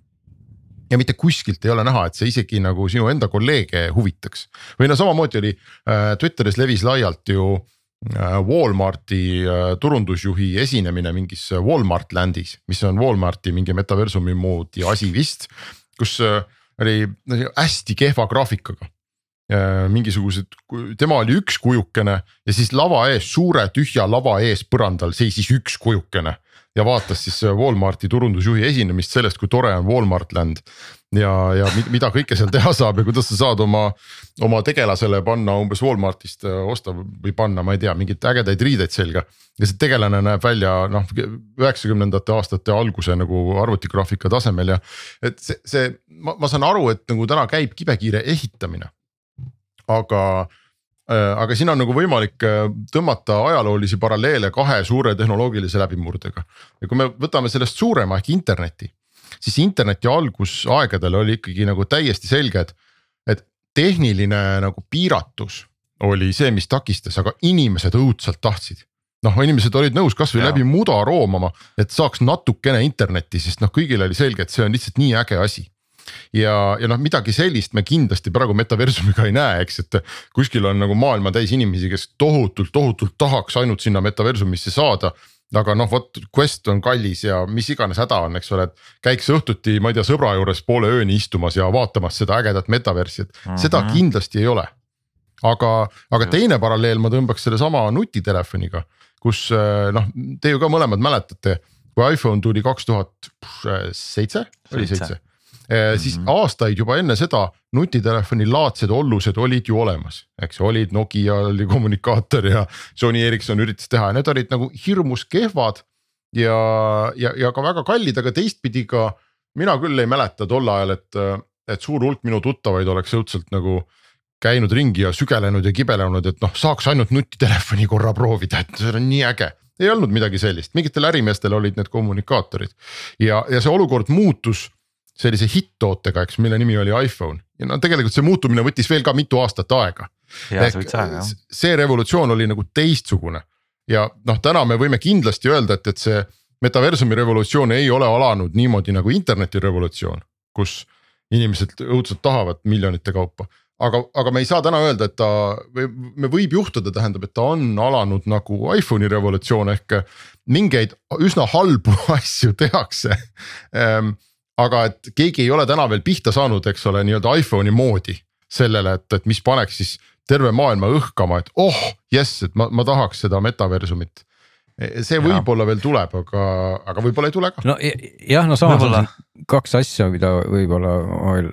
ja mitte kuskilt ei ole näha, et see isegi nagu sinu enda kolleege huvitaks. või no samamoodi oli äh, Twitteris levis laialt ju äh, Walmarti äh, turundusjuhi esinemine mingis Walmart land'is, mis on Walmarti mingi metaversumi moodi asi vist. kus äh, oli hästi kehva graafikaga mingisugused, tema oli üks kujukene ja siis lava ees, suure tühja lava ees põrandal seisis üks kujukene. ja vaatas siis Walmarti turundusjuhi esinemist sellest, kui tore on Walmart land. ja, ja mida kõike seal teha saab ja kuidas sa saad oma, oma tegelasele panna umbes Walmartist äh, osta või panna, ma ei tea, mingeid ägedaid riideid selga. ja see tegelane näeb välja noh, üheksakümnendate aastate alguse nagu arvutigraafika tasemel ja et see, see, ma, ma saan aru, et nagu täna käib kibekiire ehitamine aga äh, aga siin on nagu võimalik äh, tõmmata ajaloolisi paralleele kahe suure tehnoloogilise läbimurdega. ja kui me võtame sellest suurema ehk interneti, siis interneti algusaegadel oli ikkagi nagu täiesti selge, et, et tehniline nagu piiratus oli see, mis takistas, aga inimesed õudselt tahtsid. Noh, inimesed olid nõus kasvõi läbi muda roomama, et saaks natukene internetti, sest noh, kõigil oli selge, et see on lihtsalt nii äge asi ja, ja noh, midagi sellist me kindlasti praegu metaversumiga ei näe, eks, et kuskil on nagu maailma täis inimesi, kes tohutult, tohutult tahaks ainult sinna metaversumisse saada. Aga noh, vot Quest on kallis ja mis iganes häda on, eks ole, et käiks õhtuti, ma ei tea, sõbra juures poole ööni istumas ja vaatamas seda ägedat metaversi, et mm -hmm. seda kindlasti ei ole. aga, aga teine paralleel ma tõmbaks sellesama nutitelefoniga, kus noh, te ju ka mõlemad mäletate, kui iPhone tuli kaks tuhat seitse, oli seitse Mm -hmm. siis mhm. aastaid juba enne seda nutitelefoni laadsed ollused olid ju olemas, eks olid Nokia oli kommunikaator ja Sony Ericsson üritas teha ja need olid nagu hirmus kehvad. ja, ja, ja ka väga kallid, aga teistpidi ka mina küll ei mäleta tol ajal, et, et suur hulk minu tuttavaid oleks õudselt nagu käinud ringi ja sügelenud ja kibelenud, et noh, saaks ainult nutitelefoni korra proovida, et see on nii äge ei olnud midagi sellist, mingitel ärimeestel olid need kommunikaatorid ja, ja see olukord muutus sellise hitt-tootega, eks, mille nimi oli iPhone ja no tegelikult see muutumine võttis veel ka mitu aastat aega. see revolutsioon oli nagu teistsugune ja noh, täna me võime kindlasti öelda, et, et see metaversumi revolutsioon ei ole alanud niimoodi nagu interneti revolutsioon, kus inimesed õudselt tahavad miljonite kaupa. aga, aga me ei saa täna öelda, et ta või me võib juhtuda, tähendab, et ta on alanud nagu iPhone'i revolutsioon ehk mingeid üsna halbu asju tehakse ehm, aga et keegi ei ole täna veel pihta saanud, eks ole, nii-öelda iPhone'i moodi sellele, et, et mis paneks siis terve maailma õhkama, et oh jess, et ma, ma tahaks seda metaversumit. see võib-olla veel tuleb, aga, aga võib-olla ei tule ka. no jah, no samas on kaks asja, mida võib-olla veel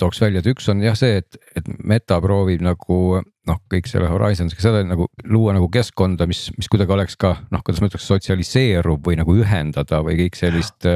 tooks välja, et üks on jah see, et, et meta proovib nagu noh, kõik selle Horizons'iga seda nagu luua nagu keskkonda, mis, mis kuidagi oleks ka noh, kuidas ma ütleks, sotsialiseerub või nagu ühendada või kõik sellist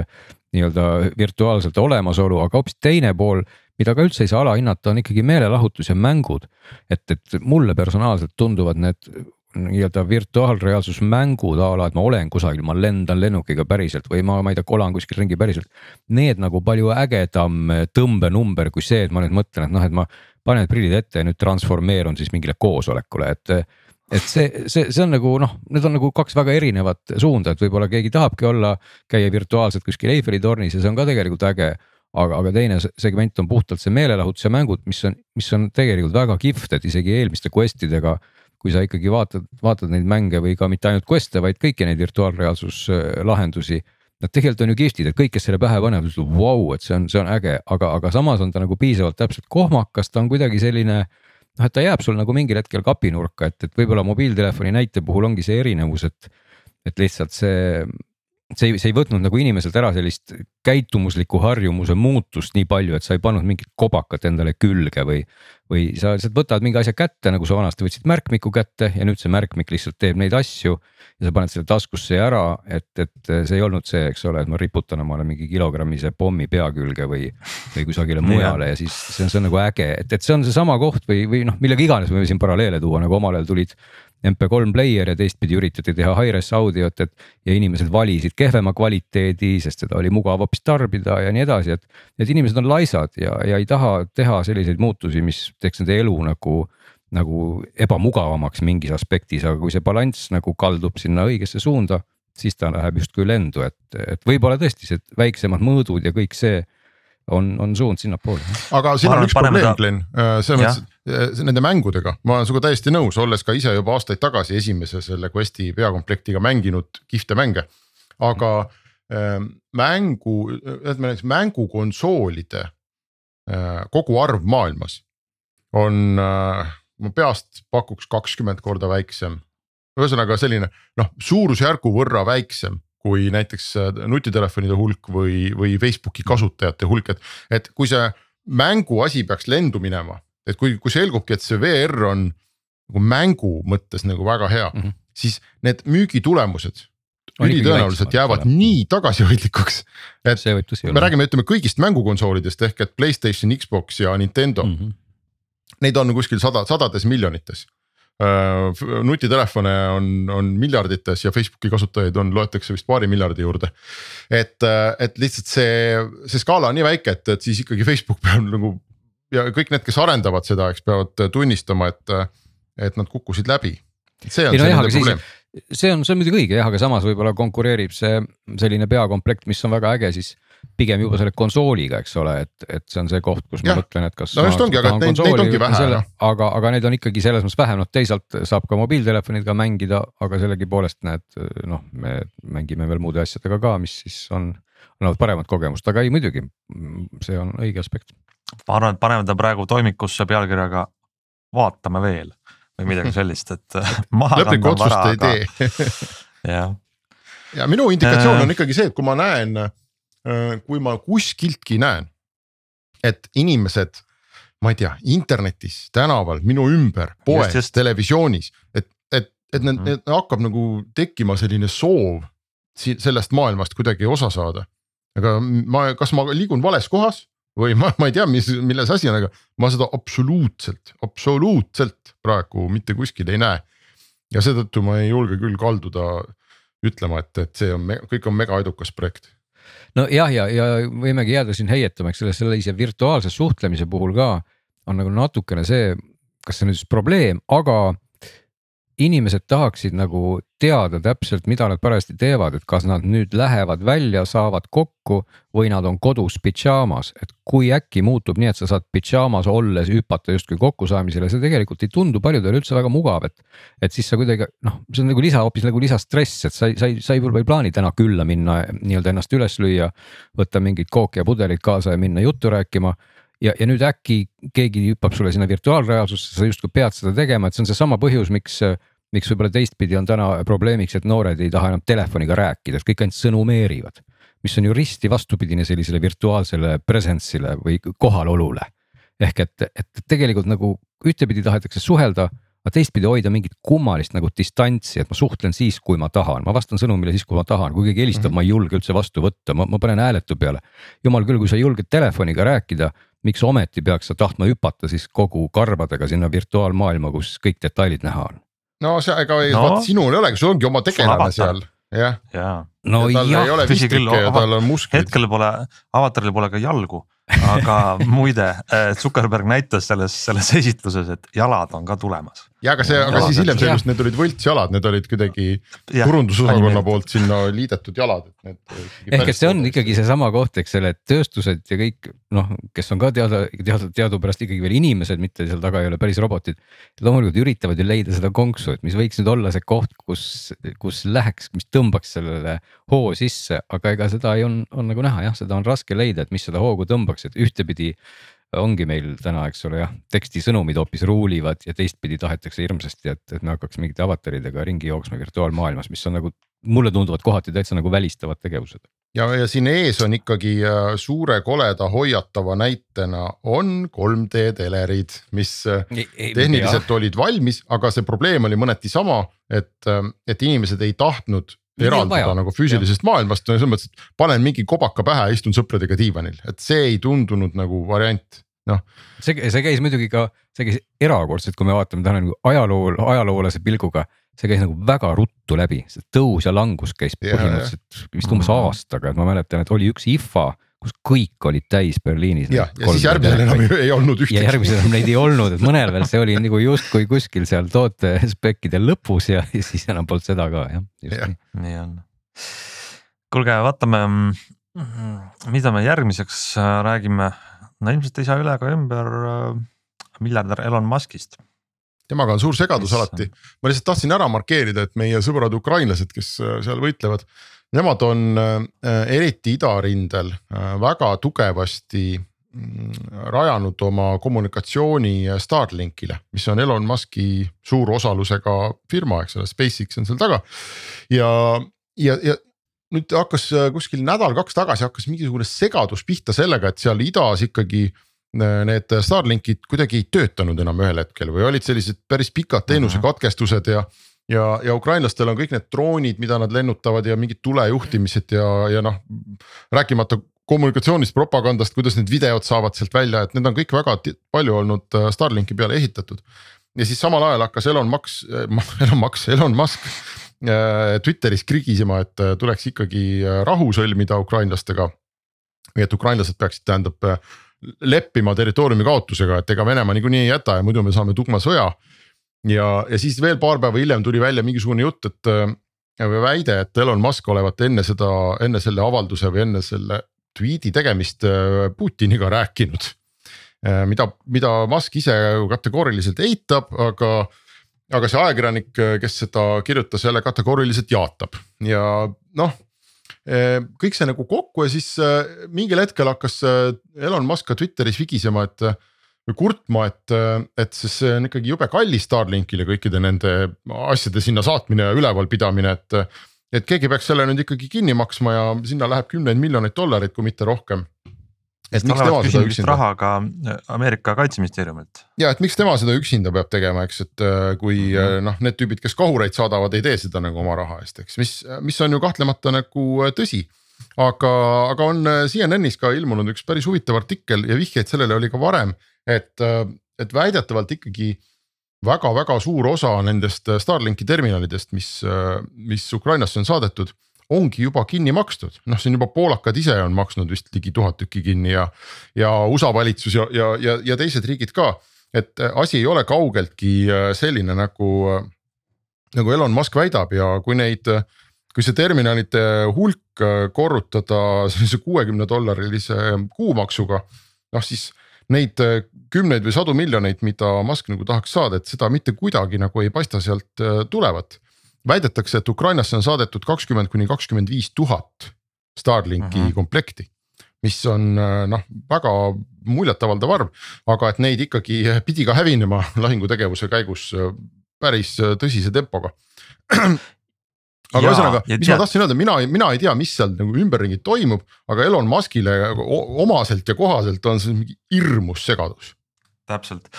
nii-öelda virtuaalselt olemasolu, aga hoopis teine pool, mida ka üldse ei saa alahinnata, on ikkagi meelelahutus ja mängud. et, et mulle personaalselt tunduvad need nii-öelda virtuaalreaalsusmängud a la, et ma olen kusagil, ma lendan lennukiga päriselt või ma, ma ei tea, kolan kuskil ringi päriselt. Need nagu palju ägedam tõmbenumber kui see, et ma nüüd mõtlen, et noh, et ma panen prillid ette ja nüüd transformeerun siis mingile koosolekule, et et see, see, see on nagu noh, need on nagu kaks väga erinevat suunda, et võib-olla keegi tahabki olla, käia virtuaalselt kuskil Eiffeli tornis ja see on ka tegelikult äge. aga, aga teine segment on puhtalt see meelelahutus ja mängud, mis on, mis on tegelikult väga kihvt, et isegi eelmiste quest idega. kui sa ikkagi vaatad, vaatad neid mänge või ka mitte ainult quest'e, vaid kõiki neid virtuaalreaalsus lahendusi Nad tegelikult on ju kihvtid, et kõik, kes selle pähe panevad, ütlevad vau, et see on, see on äge, aga, aga samas on ta nagu piisavalt täpselt kohmakas, ta on kuidagi selline noh, et ta jääb sul nagu mingil hetkel kapinurka, et, et võib-olla mobiiltelefoni näite puhul ongi see erinevus, et, et lihtsalt see see ei, see ei võtnud nagu inimeselt ära sellist käitumusliku harjumuse muutust nii palju, et sa ei pannud mingit kobakat endale külge või. või sa lihtsalt võtad mingi asja kätte, nagu sa vanasti võtsid märkmiku kätte ja nüüd see märkmik lihtsalt teeb neid asju. ja sa paned selle taskusse ära, et, et see ei olnud see, eks ole, et ma riputan omale mingi kilogrammise pommi pea külge või. või kusagile mujale ja siis see on, see on nagu äge, et, et see on seesama koht või, või noh, millega iganes me võime siin paralleele tuua, nagu omal ajal tulid MP3 player ja teistpidi üritati teha hi-res audiot, et. ja inimesed valisid kehvema kvaliteedi, sest seda oli mugav hoopis tarbida ja nii edasi, et. et inimesed on laisad ja, ja ei taha teha selliseid muutusi, mis teeks nende elu nagu. nagu ebamugavamaks mingis aspektis, aga kui see balanss nagu kaldub sinna õigesse suunda, siis ta läheb justkui lendu, et, et võib-olla tõesti see väiksemad mõõdud ja kõik see on, on suund sinnapoole. aga siin on üks probleem, Glen, äh, selles mõttes, nende mängudega, ma olen sinuga täiesti nõus, olles ka ise juba aastaid tagasi esimese selle Questi peakomplektiga mänginud kihvte mänge. aga äh, mängu, ütleme näiteks mängukonsoolide äh, koguarv maailmas on äh,, ma peast pakuks kakskümmend korda väiksem. ühesõnaga selline noh, suurusjärgu võrra väiksem kui näiteks äh, nutitelefonide hulk või, või Facebooki kasutajate hulk, et, et kui see mänguasi peaks lendu minema, et kui, kui selgubki, et see VR on nagu mängu mõttes nagu väga hea mm, -hmm. siis need müügitulemused ülitõenäoliselt jäävad nii tagasihoidlikuks. et me räägime, ütleme kõigist mängukonsoolidest ehk et Playstation, Xbox ja Nintendo mm. -hmm. Neid on kuskil sada, sadades miljonites nutitelefone on, on miljardites ja Facebooki kasutajaid on, loetakse vist paari miljardi juurde. et, äh, et lihtsalt see, see skaala on nii väike, et, et siis ikkagi Facebook peab nagu ja kõik need, kes arendavad seda, eks peavad tunnistama, et, et nad kukkusid läbi. see on no see jah, probleem see on, see on muidugi õige jah, aga samas võib-olla konkureerib see selline peakomplekt, mis on väga äge, siis pigem juba selle konsooliga, eks ole, et, et see on see koht, kus ma mõtlen, et kas. No just ongi, aga neid- neid ongi vähe, jah. aga, aga neid on ikkagi selles mõttes vähem, noh teisalt saab ka mobiiltelefoniga mängida, aga sellegipoolest näed, noh, me mängime veel muude asjadega ka, mis siis on, annavad paremat kogemust, aga ei muidugi, see on õige aspekt. ma arvan, et paneme ta praegu toimikusse pealkirjaga vaatame veel või midagi sellist, et maha lõplikku kanda on otsust vara, ei tee jah, ja minu indikatsioon Äh. on ikkagi see, et kui ma näen, kui ma kuskiltki näen, et inimesed, ma ei tea, internetis, tänaval, minu ümber, poes, televisioonis, et, et, et need, Mhm. need hakkab nagu tekkima selline soov sellest maailmast kuidagi osa saada. aga ma, kas ma liigun vales kohas või ma, ma ei tea, mis, milles asi on, aga ma seda absoluutselt, absoluutselt praegu mitte kuskil ei näe. ja seetõttu ma ei julge küll kalduda ütlema, et, et see on, kõik on mega edukas projekt. Nojah, ja, ja, ja võimegi jääda siin heietama, eks selle sellise virtuaalse suhtlemise puhul ka on nagu natukene see, kas see on nüüd siis probleem, aga inimesed tahaksid nagu teada täpselt, mida nad parajasti teevad, et kas nad nüüd lähevad välja, saavad kokku või nad on kodus pidžaamas, et kui äkki muutub nii, et sa saad pidžaamas olles hüpata justkui kokkusaamisele, see tegelikult ei tundu paljudele üldse väga mugav, et. et siis sa kuidagi noh, see on nagu lisa, hoopis nagu lisastress, et sa ei, sa ei, sa ei võib-olla ei plaani täna külla minna, nii-öelda ennast üles lüüa. võtta mingit kooki ja pudelit kaasa ja minna juttu rääkima ja, ja nüüd äkki keegi hüppab sulle sinna virtuaalreaalsusse, sa justkui pead seda tegema, et see on seesama põhjus, miks miks võib-olla teistpidi on täna probleemiks, et noored ei taha enam telefoniga rääkida, et kõik ainult sõnumeerivad. mis on ju risti vastupidine sellisele virtuaalsele presence'ile või kohalolule. ehk et, et tegelikult nagu ühtepidi tahetakse suhelda, aga teistpidi hoida mingit kummalist nagu distantsi, et ma suhtlen siis, kui ma tahan, ma vastan sõnumile siis, kui ma tahan, kui keegi helistab mm, -hmm. ma ei julge üldse vastu võtta, ma, ma panen hääletu peale. jumal küll, kui sa julged telefoniga rääkida, miks ometi peaks sa tahtma hüpata siis kogu karvadega sinna virtuaalmaailma, kus kõik detailid näha on no see, ega ei No. no. vaat sinul ei olegi, sul ongi oma tegelane seal, jah. no tal jah, ei ole tõsi küll, vistrike ja tal on musklid. hetkel pole, avataril pole ka jalgu, aga muide, Zuckerberg näitas selles, selles esitluses, et jalad on ka tulemas. Ja aga see, aga siis hiljem selgus, need olid võltsjalad, need olid kuidagi turundusosakonna poolt sinna liidetud jalad, et need. ehk et see on ikkagi seesama koht, eks ole, et tööstused ja kõik noh, kes on ka teada, teada, teadupärast ikkagi veel inimesed, mitte seal taga ei ole päris robotid. loomulikult üritavad ju leida seda konksu, et mis võiks nüüd olla see koht, kus, kus läheks, mis tõmbaks sellele hoo sisse, aga ega seda ei on, on nagu näha jah, seda on raske leida, et mis seda hoogu tõmbaks, et ühtepidi ongi meil täna, eks ole jah, tekstisõnumid hoopis ruulivad ja teistpidi tahetakse hirmsasti, et, et me hakkaks mingite avataridega ringi jooksma virtuaalmaailmas, mis on nagu mulle tunduvad kohati täitsa nagu välistavad tegevused. ja, ja siin ees on ikkagi äh, suure koleda hoiatava näitena on 3D telerid, mis äh, tehniliselt olid valmis, aga see probleem oli mõneti sama, et, et inimesed ei tahtnud Vaja. nagu füüsilisest maailmast, no selles mõttes, et panen mingi kobaka pähe, istun sõpradega diivanil, et see ei tundunud nagu variant, noh. see, see käis muidugi ka, see käis erakordselt, kui me vaatame täna nagu ajaloo, ajaloolase pilguga, see käis nagu väga ruttu läbi, see tõus ja langus käis põhimõtteliselt vist umbes aastaga, et ma mäletan, et oli üks IFA, kus kõik olid täis Berliinis. ja, ja siis järgmisel enam ei, ei olnud ja ühtegi. järgmisel enam neid ei olnud, et mõnel veel see oli nagu justkui kuskil seal toote spekkide lõpus ja, ja siis enam polnud seda ka jah, just Jah. nii. nii on. kuulge, vaatame, mida me järgmiseks äh, räägime. no ilmselt ei saa üle ega ümber äh, miljardär Elon Muskist. temaga on suur segadus Kes- alati, ma lihtsalt tahtsin ära markeerida, et meie sõbrad ukrainlased, kes äh, seal võitlevad. Nemad on äh, eriti idarindel äh, väga tugevasti mm, rajanud oma kommunikatsiooni äh, Starlinkile, mis on Elon Musk'i suur osalusega firma, eks ole, SpaceX on seal taga. ja, ja, ja nüüd hakkas kuskil nädal-kaks tagasi hakkas mingisugune segadus pihta sellega, et seal idas ikkagi need Starlinkid kuidagi ei töötanud enam ühel hetkel või olid sellised päris pikad teenusekatkestused ja. Ja, ja ukrainlastel on kõik need droonid, mida nad lennutavad ja mingid tulejuhtimised ja, ja noh. rääkimata kommunikatsioonist, propagandast, kuidas need videod saavad sealt välja, et need on kõik väga palju olnud äh, Starlinki peale ehitatud. ja siis samal ajal hakkas Elon Musk, Elon Musk, Elon Musk äh, Twitteris krigisema, et äh, tuleks ikkagi äh, rahu sõlmida ukrainlastega. et ukrainlased peaksid, tähendab äh, leppima territooriumi kaotusega, et ega Venemaa niikuinii ei jäta ja muidu me saame tugma sõja. Ja, ja siis veel paar päeva hiljem tuli välja mingisugune jutt, et äh, või väide, et Elon Musk olevat enne seda, enne selle avalduse või enne selle tweet'i tegemist äh, Putiniga rääkinud. mida, mida Musk ise kategooriliselt eitab, aga, aga see ajakirjanik, kes seda kirjutas, jälle kategooriliselt jaatab ja noh kõik see nagu kokku ja siis mingil hetkel hakkas Elon Musk ka Twitteris vigisema, et kurtma, et, et siis see on ikkagi jube kallis Starlinkile kõikide nende asjade sinna saatmine ja ülevalpidamine, et. et keegi peaks selle nüüd ikkagi kinni maksma ja sinna läheb kümneid miljoneid dollareid, kui mitte rohkem. et miks tema seda üksinda. raha ka Ameerika kaitseministeeriumilt. ja et miks tema seda üksinda peab tegema, eks, et äh, kui mm -hmm. noh, need tüübid, kes kahureid saadavad, ei tee seda nagu oma raha eest, eks, mis, mis on ju kahtlemata nagu äh, tõsi aga, aga on CNN-is ka ilmunud üks päris huvitav artikkel ja vihjeid sellele oli ka varem et, äh, et väidetavalt ikkagi väga-väga suur osa nendest äh, Starlinki terminalidest, mis, äh, mis Ukrainasse on saadetud ongi juba kinni makstud, noh, see on juba poolakad ise on maksnud vist ligi tuhat tükki kinni ja, ja USA valitsus ja, ja, ja, ja teised riigid ka. et asi ei ole kaugeltki selline nagu, nagu Elon Musk väidab ja kui neid, kui see terminalide hulk korrutada sellise kuuekümne dollarilise kuumaksuga, noh siis neid äh, kümneid või sadu miljoneid, mida Musk nagu tahaks saada, et seda mitte kuidagi nagu ei paista sealt äh, tulevat. väidetakse, et Ukrainasse on saadetud kakskümmend kuni kakskümmend viis tuhat Starlinki mhm. -huh. komplekti mis on äh, noh, väga muljetavaldav arv, aga et neid ikkagi pidi ka hävinema lahingutegevuse käigus päris tõsise tempoga aga ühesõnaga, mis tead... ma tahtsin öelda, mina, mina ei tea, mis seal nagu ümberringi toimub, aga Elon Muskile omaselt ja kohaselt on see mingi hirmus segadus. täpselt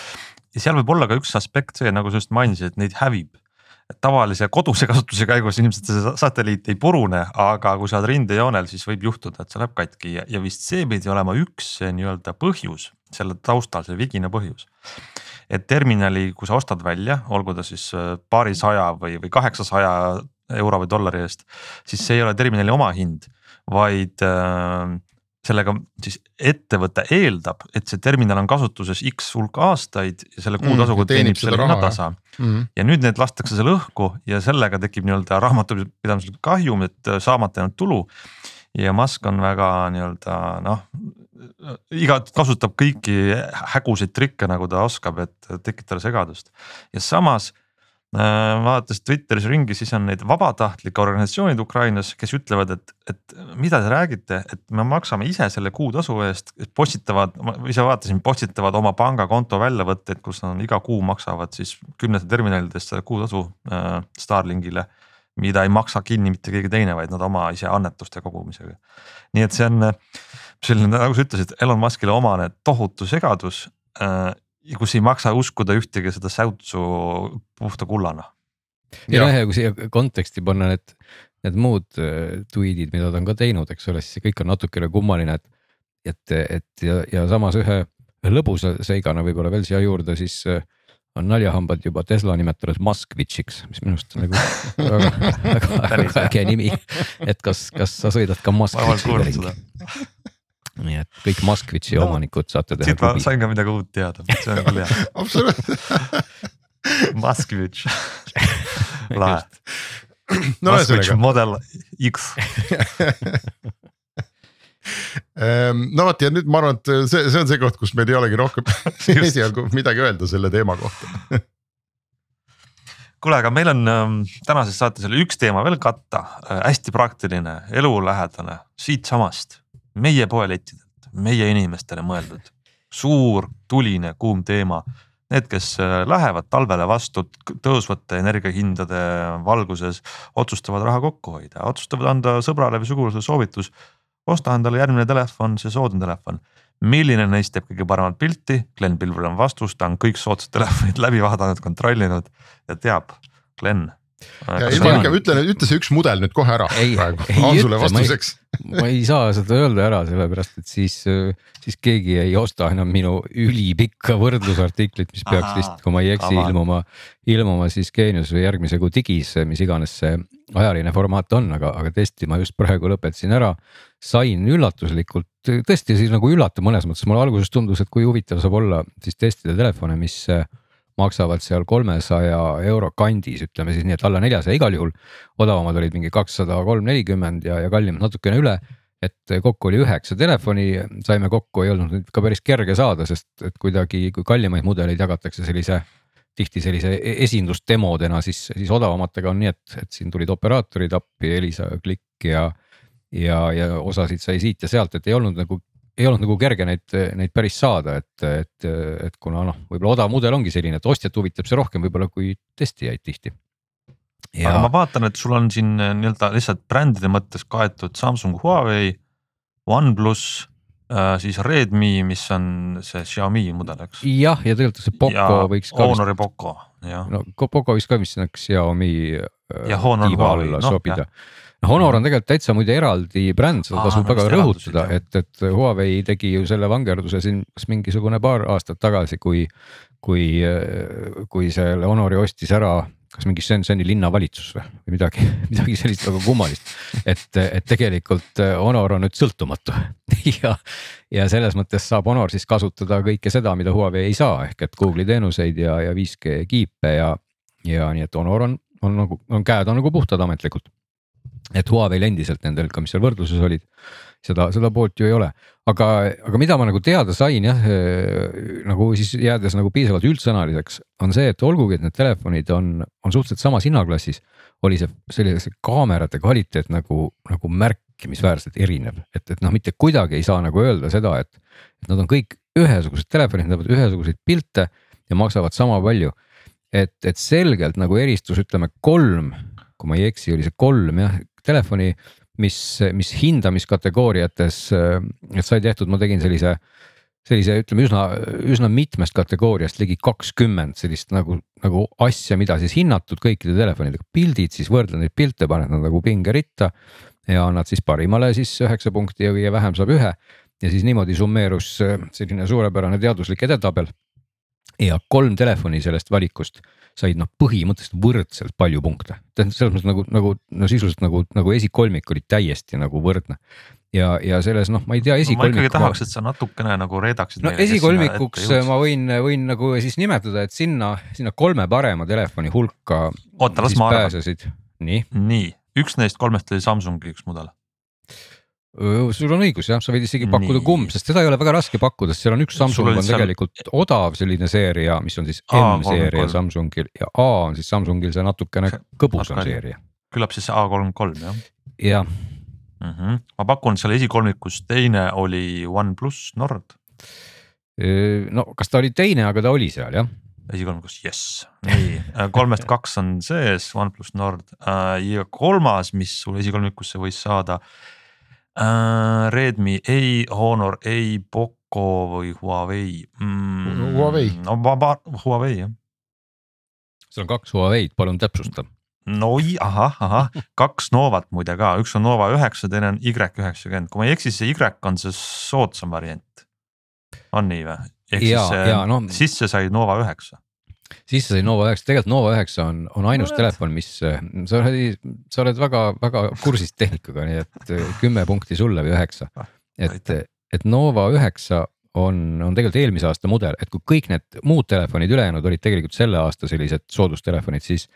ja seal võib olla ka üks aspekt see, nagu sa just mainisid, et neid hävib. tavalise koduse kasutuse käigus ilmselt see satelliit ei purune, aga kui sa oled rindejoonel, siis võib juhtuda, et see läheb katki ja, ja vist see pidi olema üks nii-öelda põhjus selle taustal, see vigina põhjus et terminali, kui sa ostad välja, olgu ta siis äh, paarisaja või, või kaheksasaja euro või dollari eest, siis see ei ole terminali omahind, vaid äh, sellega siis ettevõte eeldab, et see terminal on kasutuses X hulk aastaid ja selle kuutasuga mm, teenib selle hinnatasa mm. -hmm. ja nüüd need lastakse selle õhku ja sellega tekib nii-öelda raamatupidamislik kahjum, et äh, saamata jäänud tulu. ja Musk on väga nii-öelda noh, iga kasutab kõiki häguseid trikke, nagu ta oskab, et tekitada segadust ja samas Äh, vaadates Twitteris ringi, siis on neid vabatahtlikke organisatsioonid Ukrainas, kes ütlevad, et, et mida te räägite, et me maksame ise selle kuutasu eest, postitavad, ma ise vaatasin, postitavad oma pangakonto väljavõtteid, kus nad iga kuu maksavad siis kümnete terminalidest selle kuutasu äh, Starlinkile. mida ei maksa kinni mitte keegi teine, vaid nad oma ise annetuste kogumisega. nii et see on selline, nagu sa ütlesid, Elon Muskile omane tohutu segadus äh, ja kus ei maksa uskuda ühtegi seda säutsu puhta kullana. ja noh, ja kui siia konteksti panna need, need muud äh, tweet'id, mida ta on ka teinud, eks ole, siis see kõik on natukene kummaline, et. et, et ja, ja samas ühe, lõbusa seigana võib-olla veel siia juurde, siis äh, on naljahambad juba Tesla nimetanud Moskvitšiks, mis minu arust on nagu väga, väga, väga äge nimi. et kas, kas sa sõidad ka Moskvitšiga ringi? Nii et kõik Moskvitši no, omanikud saate teha. siit ma sain ka midagi uut teada, see on küll hea. Absoluutselt Moskvitš, lahe. no ühesõnaga. Model X. Ehm, no vot ja nüüd ma arvan, et see, see on see koht, kus meil ei olegi rohkem esialgu midagi öelda selle teema kohta. Kuule, aga meil on ähm, tänases saates oli üks teema veel katta. Äh,, hästi praktiline, elulähedane siitsamast meie poelettidelt, meie inimestele mõeldud, suur tuline kuum teema. Need, kes äh, lähevad talvele vastu tõusvate energiahindade valguses, otsustavad raha kokku hoida, otsustavad anda sõbrale või sugulasele soovitus. osta endale järgmine telefon, see soodne telefon. milline neist teeb kõige paremat pilti, Glen Pilvel on vastus, ta on kõik soodsad telefonid läbi vaadanud, kontrollinud ja teab, Glen ja ilma ikka ütle, ütle see üks mudel nüüd kohe ära ei, praegu, Hansule vastuseks. ma ei saa seda öelda ära, sellepärast et siis, siis keegi ei osta enam minu ülipikka võrdlusartiklit, mis peaks vist, kui ma ei eksi, ilmuma, ilmuma siis Geenius või järgmise kuu digis, mis iganes see ajaline formaat on, aga, aga tõesti, ma just praegu lõpetasin ära. sain üllatuslikult, tõesti siis nagu üllatav mõnes mõttes, mulle alguses tundus, et kui huvitav saab olla siis testida telefone, mis maksavad seal kolmesaja euro kandis, ütleme siis nii, et alla neljasaja igal juhul. odavamad olid mingi kakssada kolm, nelikümmend ja, ja kallimad natukene üle. et kokku oli üheksa telefoni, saime kokku, ei olnud ka päris kerge saada, sest et kuidagi, kui kallimaid mudeleid jagatakse sellise tihti sellise e-, esindusdemodena, siis, siis odavamatega on nii, et, et siin tulid operaatorid appi, Elisa, Klikk ja. ja, ja osasid sai siit ja sealt, et ei olnud nagu, ei olnud nagu kerge neid, neid päris saada, et, et, et kuna noh, võib-olla odav mudel ongi selline, et ostjat huvitab see rohkem võib-olla kui testijaid tihti. Ja... aga ma vaatan, et sul on siin nii-öelda lihtsalt brändide mõttes kaetud Samsung, Huawei, OnePlus äh,, siis Redmi, mis on see Xiaomi mudel, eks. jah, ja tegelikult see Poco ja võiks ka. Honori Poco, jah. no Poco võiks ka vist sinna Xiaomi äh, ja Honor alla no, sobida. No Honor on tegelikult täitsa muide eraldi bränd, seda tasub väga rõhutada, et, et Huawei tegi ju selle vangerduse siin kas mingisugune paar aastat tagasi, kui, kui, kui selle Honori ostis ära kas mingi Shenzheni linnavalitsus või, või midagi, midagi sellist väga kummalist. et, et tegelikult Honor on nüüd sõltumatu ja, ja selles mõttes saab Honor siis kasutada kõike seda, mida Huawei ei saa, ehk et Google'i teenuseid ja, ja 5G kiipe ja, ja nii, et Honor on, on nagu, on käed on nagu puhtad ametlikult. Et Huawei'l endiselt nendel ka, mis seal võrdluses olid seda, seda poolt ju ei ole. aga, aga mida ma nagu teada sain jah, eh, nagu siis jäädes nagu piisavalt üldsõnaliseks, on see, et olgugi, et need telefonid on, on suhteliselt samas hinnaklassis, oli see sellise kaamerate kvaliteet nagu, nagu märkimisväärselt erinev, et, et noh, mitte kuidagi ei saa nagu öelda seda, et, et nad on kõik ühesugused telefonid, näevad ühesuguseid pilte ja maksavad sama palju. et, et selgelt nagu eristus, ütleme kolm, kui ma ei eksi, oli see kolm jah, telefoni mis, mis hindamiskategooriates, et sai tehtud, ma tegin sellise, sellise ütleme üsna, üsna mitmest kategooriast ligi kakskümmend sellist nagu, nagu asja, mida siis hinnatud kõikide telefonidega, pildid, siis võrdlen neid pilte, paned nad nagu pingeritta ja annad siis parimale siis üheksa punkti ja vähem saab ühe. ja siis niimoodi summeerus selline suurepärane teaduslik edetabel. ja kolm telefoni sellest valikust said noh, põhimõtteliselt võrdselt palju punkte. tähendab selles mõttes nagu, nagu no sisuliselt nagu, nagu esikolmik oli täiesti nagu võrdne. ja, ja selles noh, ma ei tea esikolmik no,. ma ikkagi tahaks, et sa natukene nagu reedaksid. no esikolmikuks ma võin, võin nagu siis nimetada, et sinna, sinna kolme parema telefoni hulka. oota, las ma arvan. nii. nii, üks neist kolmest oli Samsungi üks mudel sul on õigus jah, sa võid isegi pakkuda kumb, sest seda ei ole väga raske pakkuda, sest seal on üks Samsung on seal... tegelikult odav selline seeria, mis on siis M-seeria Samsungil ja A on siis Samsungil see natukene kõbusam seeria. küllap siis A kolmkümmend kolm jah? jah mm. -hmm. ma pakun seal esikolmikus teine oli OnePlus Nord. no kas ta oli teine, aga ta oli seal jah esikolmikus, jess, nii kolmest kaks on sees, OnePlus Nord ja kolmas, mis sul esikolmikusse võis saada äh,. Redmi ei, Honor ei, Poco või Huawei mm,. Huawei. no vaba, Huawei jah. seal on kaks Huawei'd, palun täpsusta. no ahah, ahah, kaks Novat muide ka, üks on Nova üheksa, teine on Y üheksakümmend, kui ma ei eksi, see Y on see soodsam variant. on nii või? ehk ja, siis no, sisse sai Nova üheksa siis sai Nova üheksa, tegelikult Nova üheksa on, on ainus no, telefon, mis sa oled, sa oled väga-väga kursis tehnikaga, nii et äh, kümme punkti sulle või üheksa. Ah, et, et Nova üheksa on, on tegelikult eelmise aasta mudel, et kui kõik need muud telefonid ülejäänud olid tegelikult selle aasta sellised soodustelefonid, siis.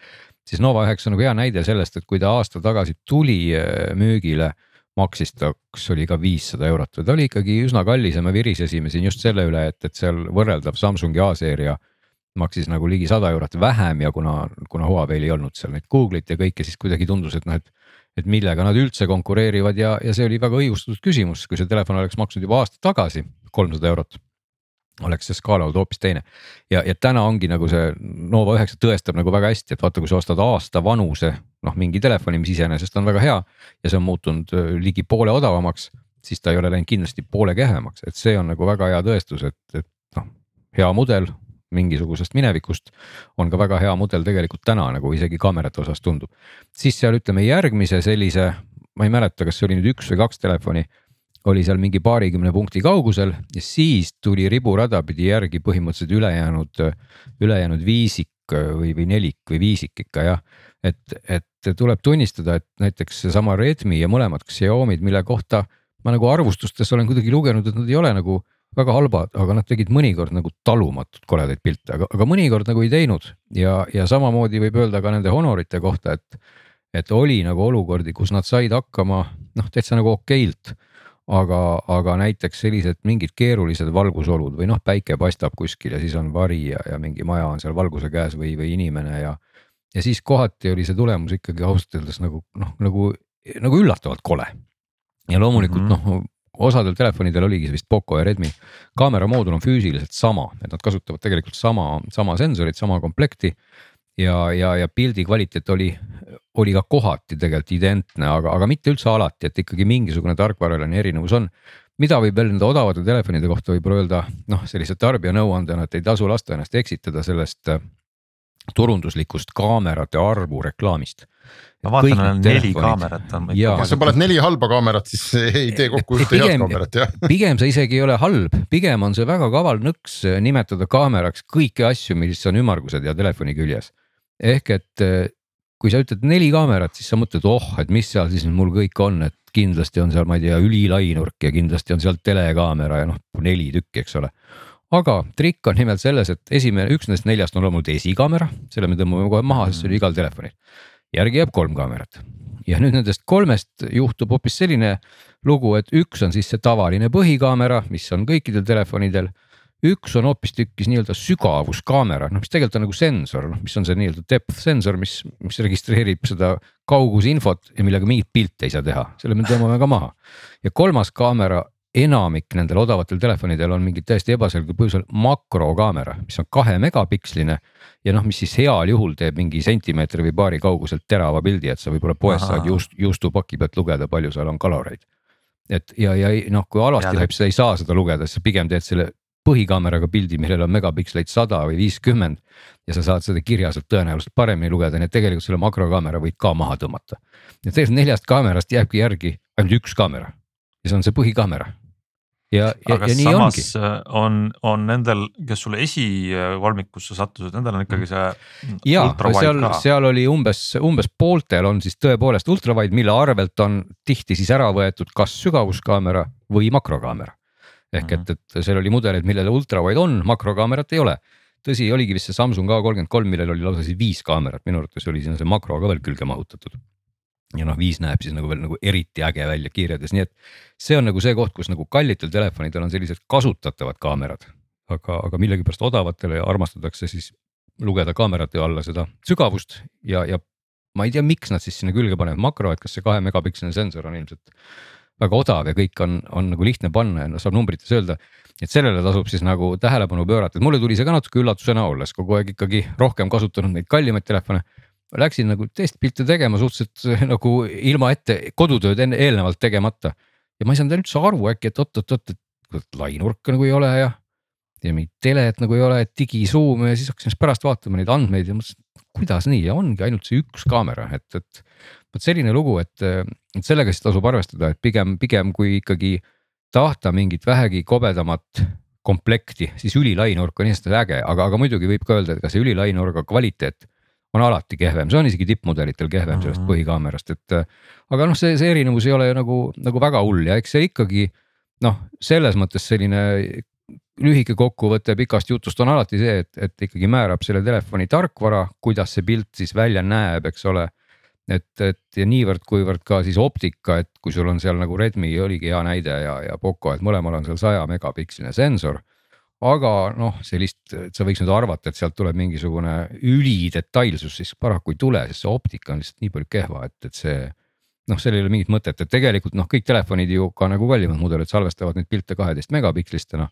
siis Nova üheksa on nagu hea näide sellest, et kui ta aasta tagasi tuli müügile maksis ta, kas oli ka viissada eurot või ta oli ikkagi üsna kallis ja me virisesime siin just selle üle, et, et seal võrreldav Samsungi A-seeria maksis nagu ligi sada eurot vähem ja kuna, kuna Huawei'l ei olnud seal neid Google'it ja kõike, siis kuidagi tundus, et noh, et. et millega nad üldse konkureerivad ja, ja see oli väga õigustatud küsimus, kui see telefon oleks maksnud juba aasta tagasi kolmsada eurot oleks see skaala olnud hoopis teine. ja, ja täna ongi nagu see Nova üheksa tõestab nagu väga hästi, et vaata, kui sa ostad aasta vanuse noh, mingi telefoni, mis iseenesest on väga hea ja see on muutunud ligi poole odavamaks, siis ta ei ole läinud kindlasti poole kehvemaks, et see on nagu väga hea tõestus, et, et noh, hea mudel, mingisugusest minevikust on ka väga hea mudel tegelikult täna nagu isegi kaamerate osas tundub. siis seal ütleme järgmise sellise, ma ei mäleta, kas see oli nüüd üks või kaks telefoni, oli seal mingi paarikümne punkti kaugusel ja siis tuli riburada pidi järgi põhimõtteliselt ülejäänud, ülejäänud viisik või, või nelik või viisik ikka jah. et, et tuleb tunnistada, et näiteks seesama Redmi ja mõlemad Xiaomi'd, mille kohta ma nagu arvustustes olen kuidagi lugenud, et nad ei ole nagu väga halbad, aga nad tegid mõnikord nagu talumatult koledaid pilte, aga, aga mõnikord nagu ei teinud ja, ja samamoodi võib öelda ka nende Honorite kohta, et. et oli nagu olukordi, kus nad said hakkama noh, täitsa nagu okeilt, aga, aga näiteks sellised mingid keerulised valgusolud või noh, päike paistab kuskil ja siis on vari ja, ja mingi maja on seal valguse käes või, või inimene ja. ja siis kohati oli see tulemus ikkagi ausalt öeldes nagu noh, nagu, nagu üllatavalt kole. ja loomulikult mm -hmm. noh, osadel telefonidel oligi vist Poco ja Redmi kaamera moodul on füüsiliselt sama, et nad kasutavad tegelikult sama, sama sensorit, sama komplekti ja, ja, ja pildi kvaliteet oli, oli ka kohati tegelikult identne, aga, aga mitte üldse alati, et ikkagi mingisugune tarkvaraline erinevus on. mida võib veel nende odavate telefonide kohta võib-olla öelda, noh, sellise tarbija nõuandena, et ei tasu lasta ennast eksitada sellest turunduslikust kaamerate arvu reklaamist. ma vaatan, on neli kaamerat on. kui sa paned neli halba kaamerat, siis ei tee kokku ühte head kaamerat jah. pigem see isegi ei ole halb, pigem on see väga kaval nõks nimetada kaameraks kõiki asju, mis on ümmargused ja telefoni küljes ehk et eh, kui sa ütled neli kaamerat, siis sa mõtled, oh, et mis seal siis mul kõik on, et kindlasti on seal, ma ei tea, ülilainurk ja kindlasti on seal telekaamera ja noh, neli tükki, eks ole. Aga trikk on nimelt selles, et esimene, üks nendest neljast on loomulikult esikaamera, selle me tõmbame kohe maha, sest see on igal telefonil. järgi jääb kolm kaamerat ja nüüd nendest kolmest juhtub hoopis selline lugu, et üks on siis see tavaline põhikaamera, mis on kõikidel telefonidel üks on hoopistükkis nii-öelda sügavuskaamera, noh, mis tegelikult on nagu sensor, noh, mis on see nii-öelda depth sensor, mis, mis registreerib seda kaugusinfot ja millega mingit pilti ei saa teha, selle me tõmbame ka maha. ja kolmas kaamera, enamik nendel odavatel telefonidel on mingil täiesti ebaselgel põhjusel makrokaamera, mis on kahe megapiksline. ja noh, mis siis heal juhul teeb mingi sentimeetri või paari kauguselt terava pildi, et sa võib-olla poest saad juust, juustupaki pealt lugeda, palju seal on kaloreid et ja, ja noh, kui alasti läheb, sa ei saa seda lugeda, siis sa pigem teed selle põhikaameraga pildi, millel on megapiksleid sada või viiskümmend. ja sa saad seda kirja sealt tõenäoliselt paremini lugeda, nii et tegelikult selle makrokaamera võid ka maha tõmmata. ja tegelikult neljast kaamerast jääbki järgi ainult üks kaamera ja see on see põhikaamera. Ja, ja, ja nii ongi. Äh, on, on nendel, kes sulle esikolmikusse sattusid, nendel on ikkagi see. ja seal, seal oli umbes, umbes pooltel on siis tõepoolest ultrawide, mille arvelt on tihti siis ära võetud kas sügavuskaamera või makrokaamera ehk et, mhm. et seal oli mudeleid, millel ultrawide on, makrokaamerat ei ole. tõsi, oligi vist see Samsung A33, millel oli lausa siis viis kaamerat, minu arvates oli sinna see makro ka veel külge mahutatud. Ja noh, viis näeb siis nagu veel nagu eriti äge välja kiirendis, nii et see on nagu see koht, kus nagu kallitel telefonidel on sellised kasutatavad kaamerad. aga, aga millegipärast odavatele armastatakse siis lugeda kaamerate alla seda sügavust ja, ja ma ei tea, miks nad siis sinna külge panevad makro, et kas see kahe megapiksline sensor on ilmselt väga odav ja kõik on, on nagu lihtne panna ja no saab numbrites öelda. et sellele tasub siis nagu tähelepanu pöörata, et mulle tuli see ka natuke üllatusena, olles kogu aeg ikkagi rohkem kasutanud neid kallimaid telefone. Läksin nagu testpilte tegema suhteliselt nagu ilma ette kodutööd enne eelnevalt tegemata. Ja ma ei saanud üldse aru äkki, et oot-oot-oot, et lainurka nagu ei ole ja ja mingit telet nagu ei ole, digisuum ja siis hakkasin siis pärast vaatama neid andmeid ja mõtlesin, kuidas nii ja ongi ainult see üks kaamera, et, et vot selline lugu, et, et sellega siis tasub arvestada, et pigem, pigem kui ikkagi tahta mingit vähegi kobedamat komplekti, siis ülilaienurk on iseenesest äge, aga, aga muidugi võib ka öelda, et ka see ülilaienurga kvaliteet on alati kehvem, see on isegi tippmudelitel kehvem sellest põhikaamerast, et. aga noh, see, see erinevus ei ole nagu, nagu väga hull ja eks see ikkagi noh, selles mõttes selline lühike kokkuvõte pikast jutust on alati see, et, et ikkagi määrab selle telefoni tarkvara, kuidas see pilt siis välja näeb, eks ole. et, et ja niivõrd-kuivõrd ka siis optika, et kui sul on seal nagu Redmi oligi hea näide ja, ja Poco, et mõlemal on seal saja megapiksline sensor. Aga noh, sellist, et sa võiks nüüd arvata, et sealt tuleb mingisugune ülidetailsus, siis paraku ei tule, sest see optika on lihtsalt nii palju kehva, et, et see noh, seal ei ole mingit mõtet, et tegelikult noh, kõik telefonid ju ka nagu kallimad mudelid salvestavad neid pilte kaheteist megapikslistena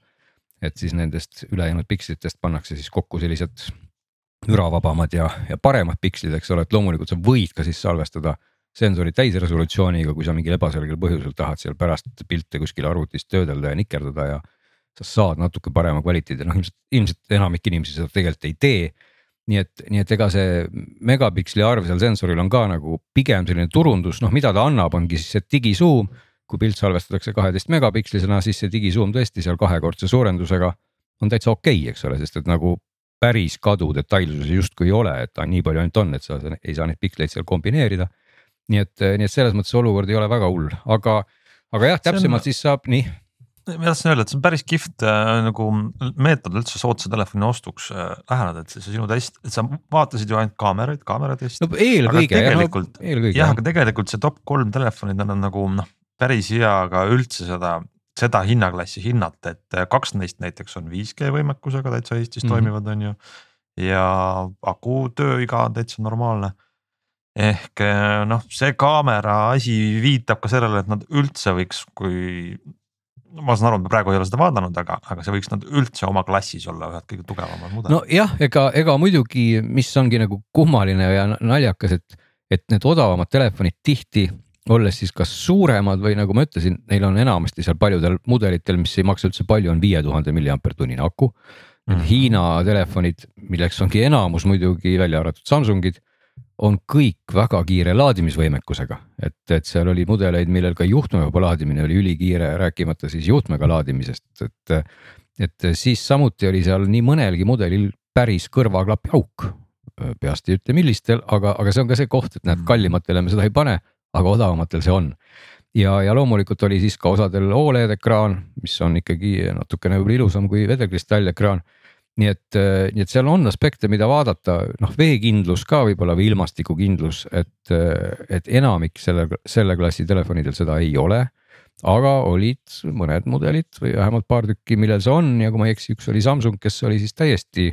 et siis nendest ülejäänud pikslitest pannakse siis kokku sellised müravabamad ja, ja paremad pikslid, eks ole, et loomulikult sa võid ka siis salvestada sensori täisresolutsiooniga, kui sa mingil ebaselgel põhjusel tahad seal pärast pilte kuskil arvutis töödelda ja nikerdada ja. Sa saad natuke parema kvaliteedi, noh ilmselt, ilmselt enamik inimesi seda tegelikult ei tee. nii et, nii et ega see megapiksli arv seal sensoril on ka nagu pigem selline turundus, noh, mida ta annab, ongi siis see digisuum. Kui pilt salvestatakse kaheteist megapikslisena, siis see digisuum tõesti seal kahekordse suurendusega on täitsa okei okay,, eks ole, sest et nagu päris kadu detailsusi justkui ei ole, et ta nii palju ainult on, et sa ei saa neid piksleid seal kombineerida. nii et, nii et selles mõttes olukord ei ole väga hull, aga, aga jah, täpsemalt on... siis saab nii ma tahtsin öelda, et see on päris kihvt äh, nagu meetod üldse soodsa telefoni ostuks äh, läheneda, et see sinu test, et sa vaatasid ju ainult kaameraid, kaamera testi. no eelkõige jah, eelkõige. jah, aga tegelikult see top kolm telefonid, nad on nagu noh, päris hea ka üldse seda, seda hinnaklassi hinnata, et kaks neist näiteks on 5G võimekusega täitsa Eestis mm -hmm. toimivad, on ju. ja aku tööiga on täitsa normaalne. ehk noh, see kaamera asi viitab ka sellele, et nad üldse võiks, kui ma saan aru, et ma praegu ei ole seda vaadanud, aga, aga see võiks nad üldse oma klassis olla ühed kõige tugevamad mudelid. nojah, ega, ega muidugi, mis ongi nagu kummaline ja naljakas, et, et need odavamad telefonid tihti olles siis kas suuremad või nagu ma ütlesin, neil on enamasti seal paljudel mudelitel, mis ei maksa üldse palju, on viie tuhande milliampertunnine aku mm. -hmm. Hiina telefonid, milleks ongi enamus muidugi välja arvatud Samsungid on kõik väga kiire laadimisvõimekusega, et, et seal oli mudeleid, millel ka juhtmevaba laadimine oli ülikiire, rääkimata siis juhtmega laadimisest, et. et siis samuti oli seal nii mõnelgi mudelil päris kõrvaklapi auk. peast ei ütle, millistel, aga, aga see on ka see koht, et näed, mm. kallimatele me seda ei pane, aga odavamatel see on ja, ja loomulikult oli siis ka osadel Oled ekraan, mis on ikkagi natukene võib-olla ilusam kui vedelkristall ekraan nii et, äh, nii et seal on aspekte, mida vaadata, noh, veekindlus ka võib-olla või ilmastikukindlus, et, äh, et enamik selle, selle klassi telefonidel seda ei ole. aga olid mõned mudelid või vähemalt paar tükki, millel see on ja kui ma ei eksi, üks oli Samsung, kes oli siis täiesti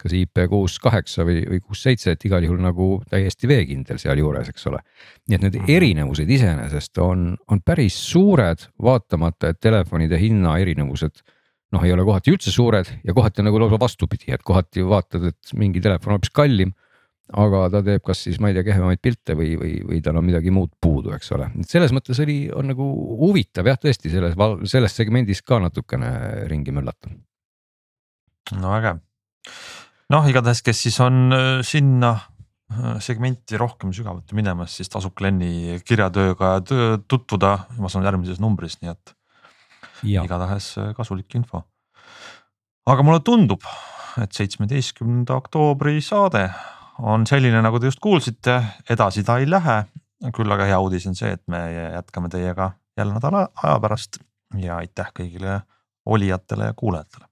kas IP kuus kaheksa või, või kuus seitse, et igal juhul nagu täiesti veekindel sealjuures, eks ole. nii et need mhm. erinevused iseenesest on, on päris suured, vaatamata, et telefonide hinna erinevused noh, ei ole kohati üldse suured ja kohati on nagu lausa vastupidi, et kohati vaatad, et mingi telefon on hoopis kallim. aga ta teeb kas siis, ma ei tea, kehvemaid pilte või, või, või tal on midagi muud puudu, eks ole, et selles mõttes oli, on nagu huvitav jah, tõesti selles, selles segmendis ka natukene ringi möllata. no äge, noh, igatahes, kes siis on äh, sinna äh, segmenti rohkem sügavuti minemas, siis tasub Glenni kirjatööga tutvuda, ma saan järgmises numbris, nii et igatahes äh, kasulik info. aga mulle tundub, et seitsmeteistkümnenda oktoobri saade on selline, nagu te just kuulsite, edasi ta ei lähe. küll aga hea uudis on see, et me jätkame teiega jälle nädala aja pärast ja aitäh kõigile olijatele ja kuulajatele.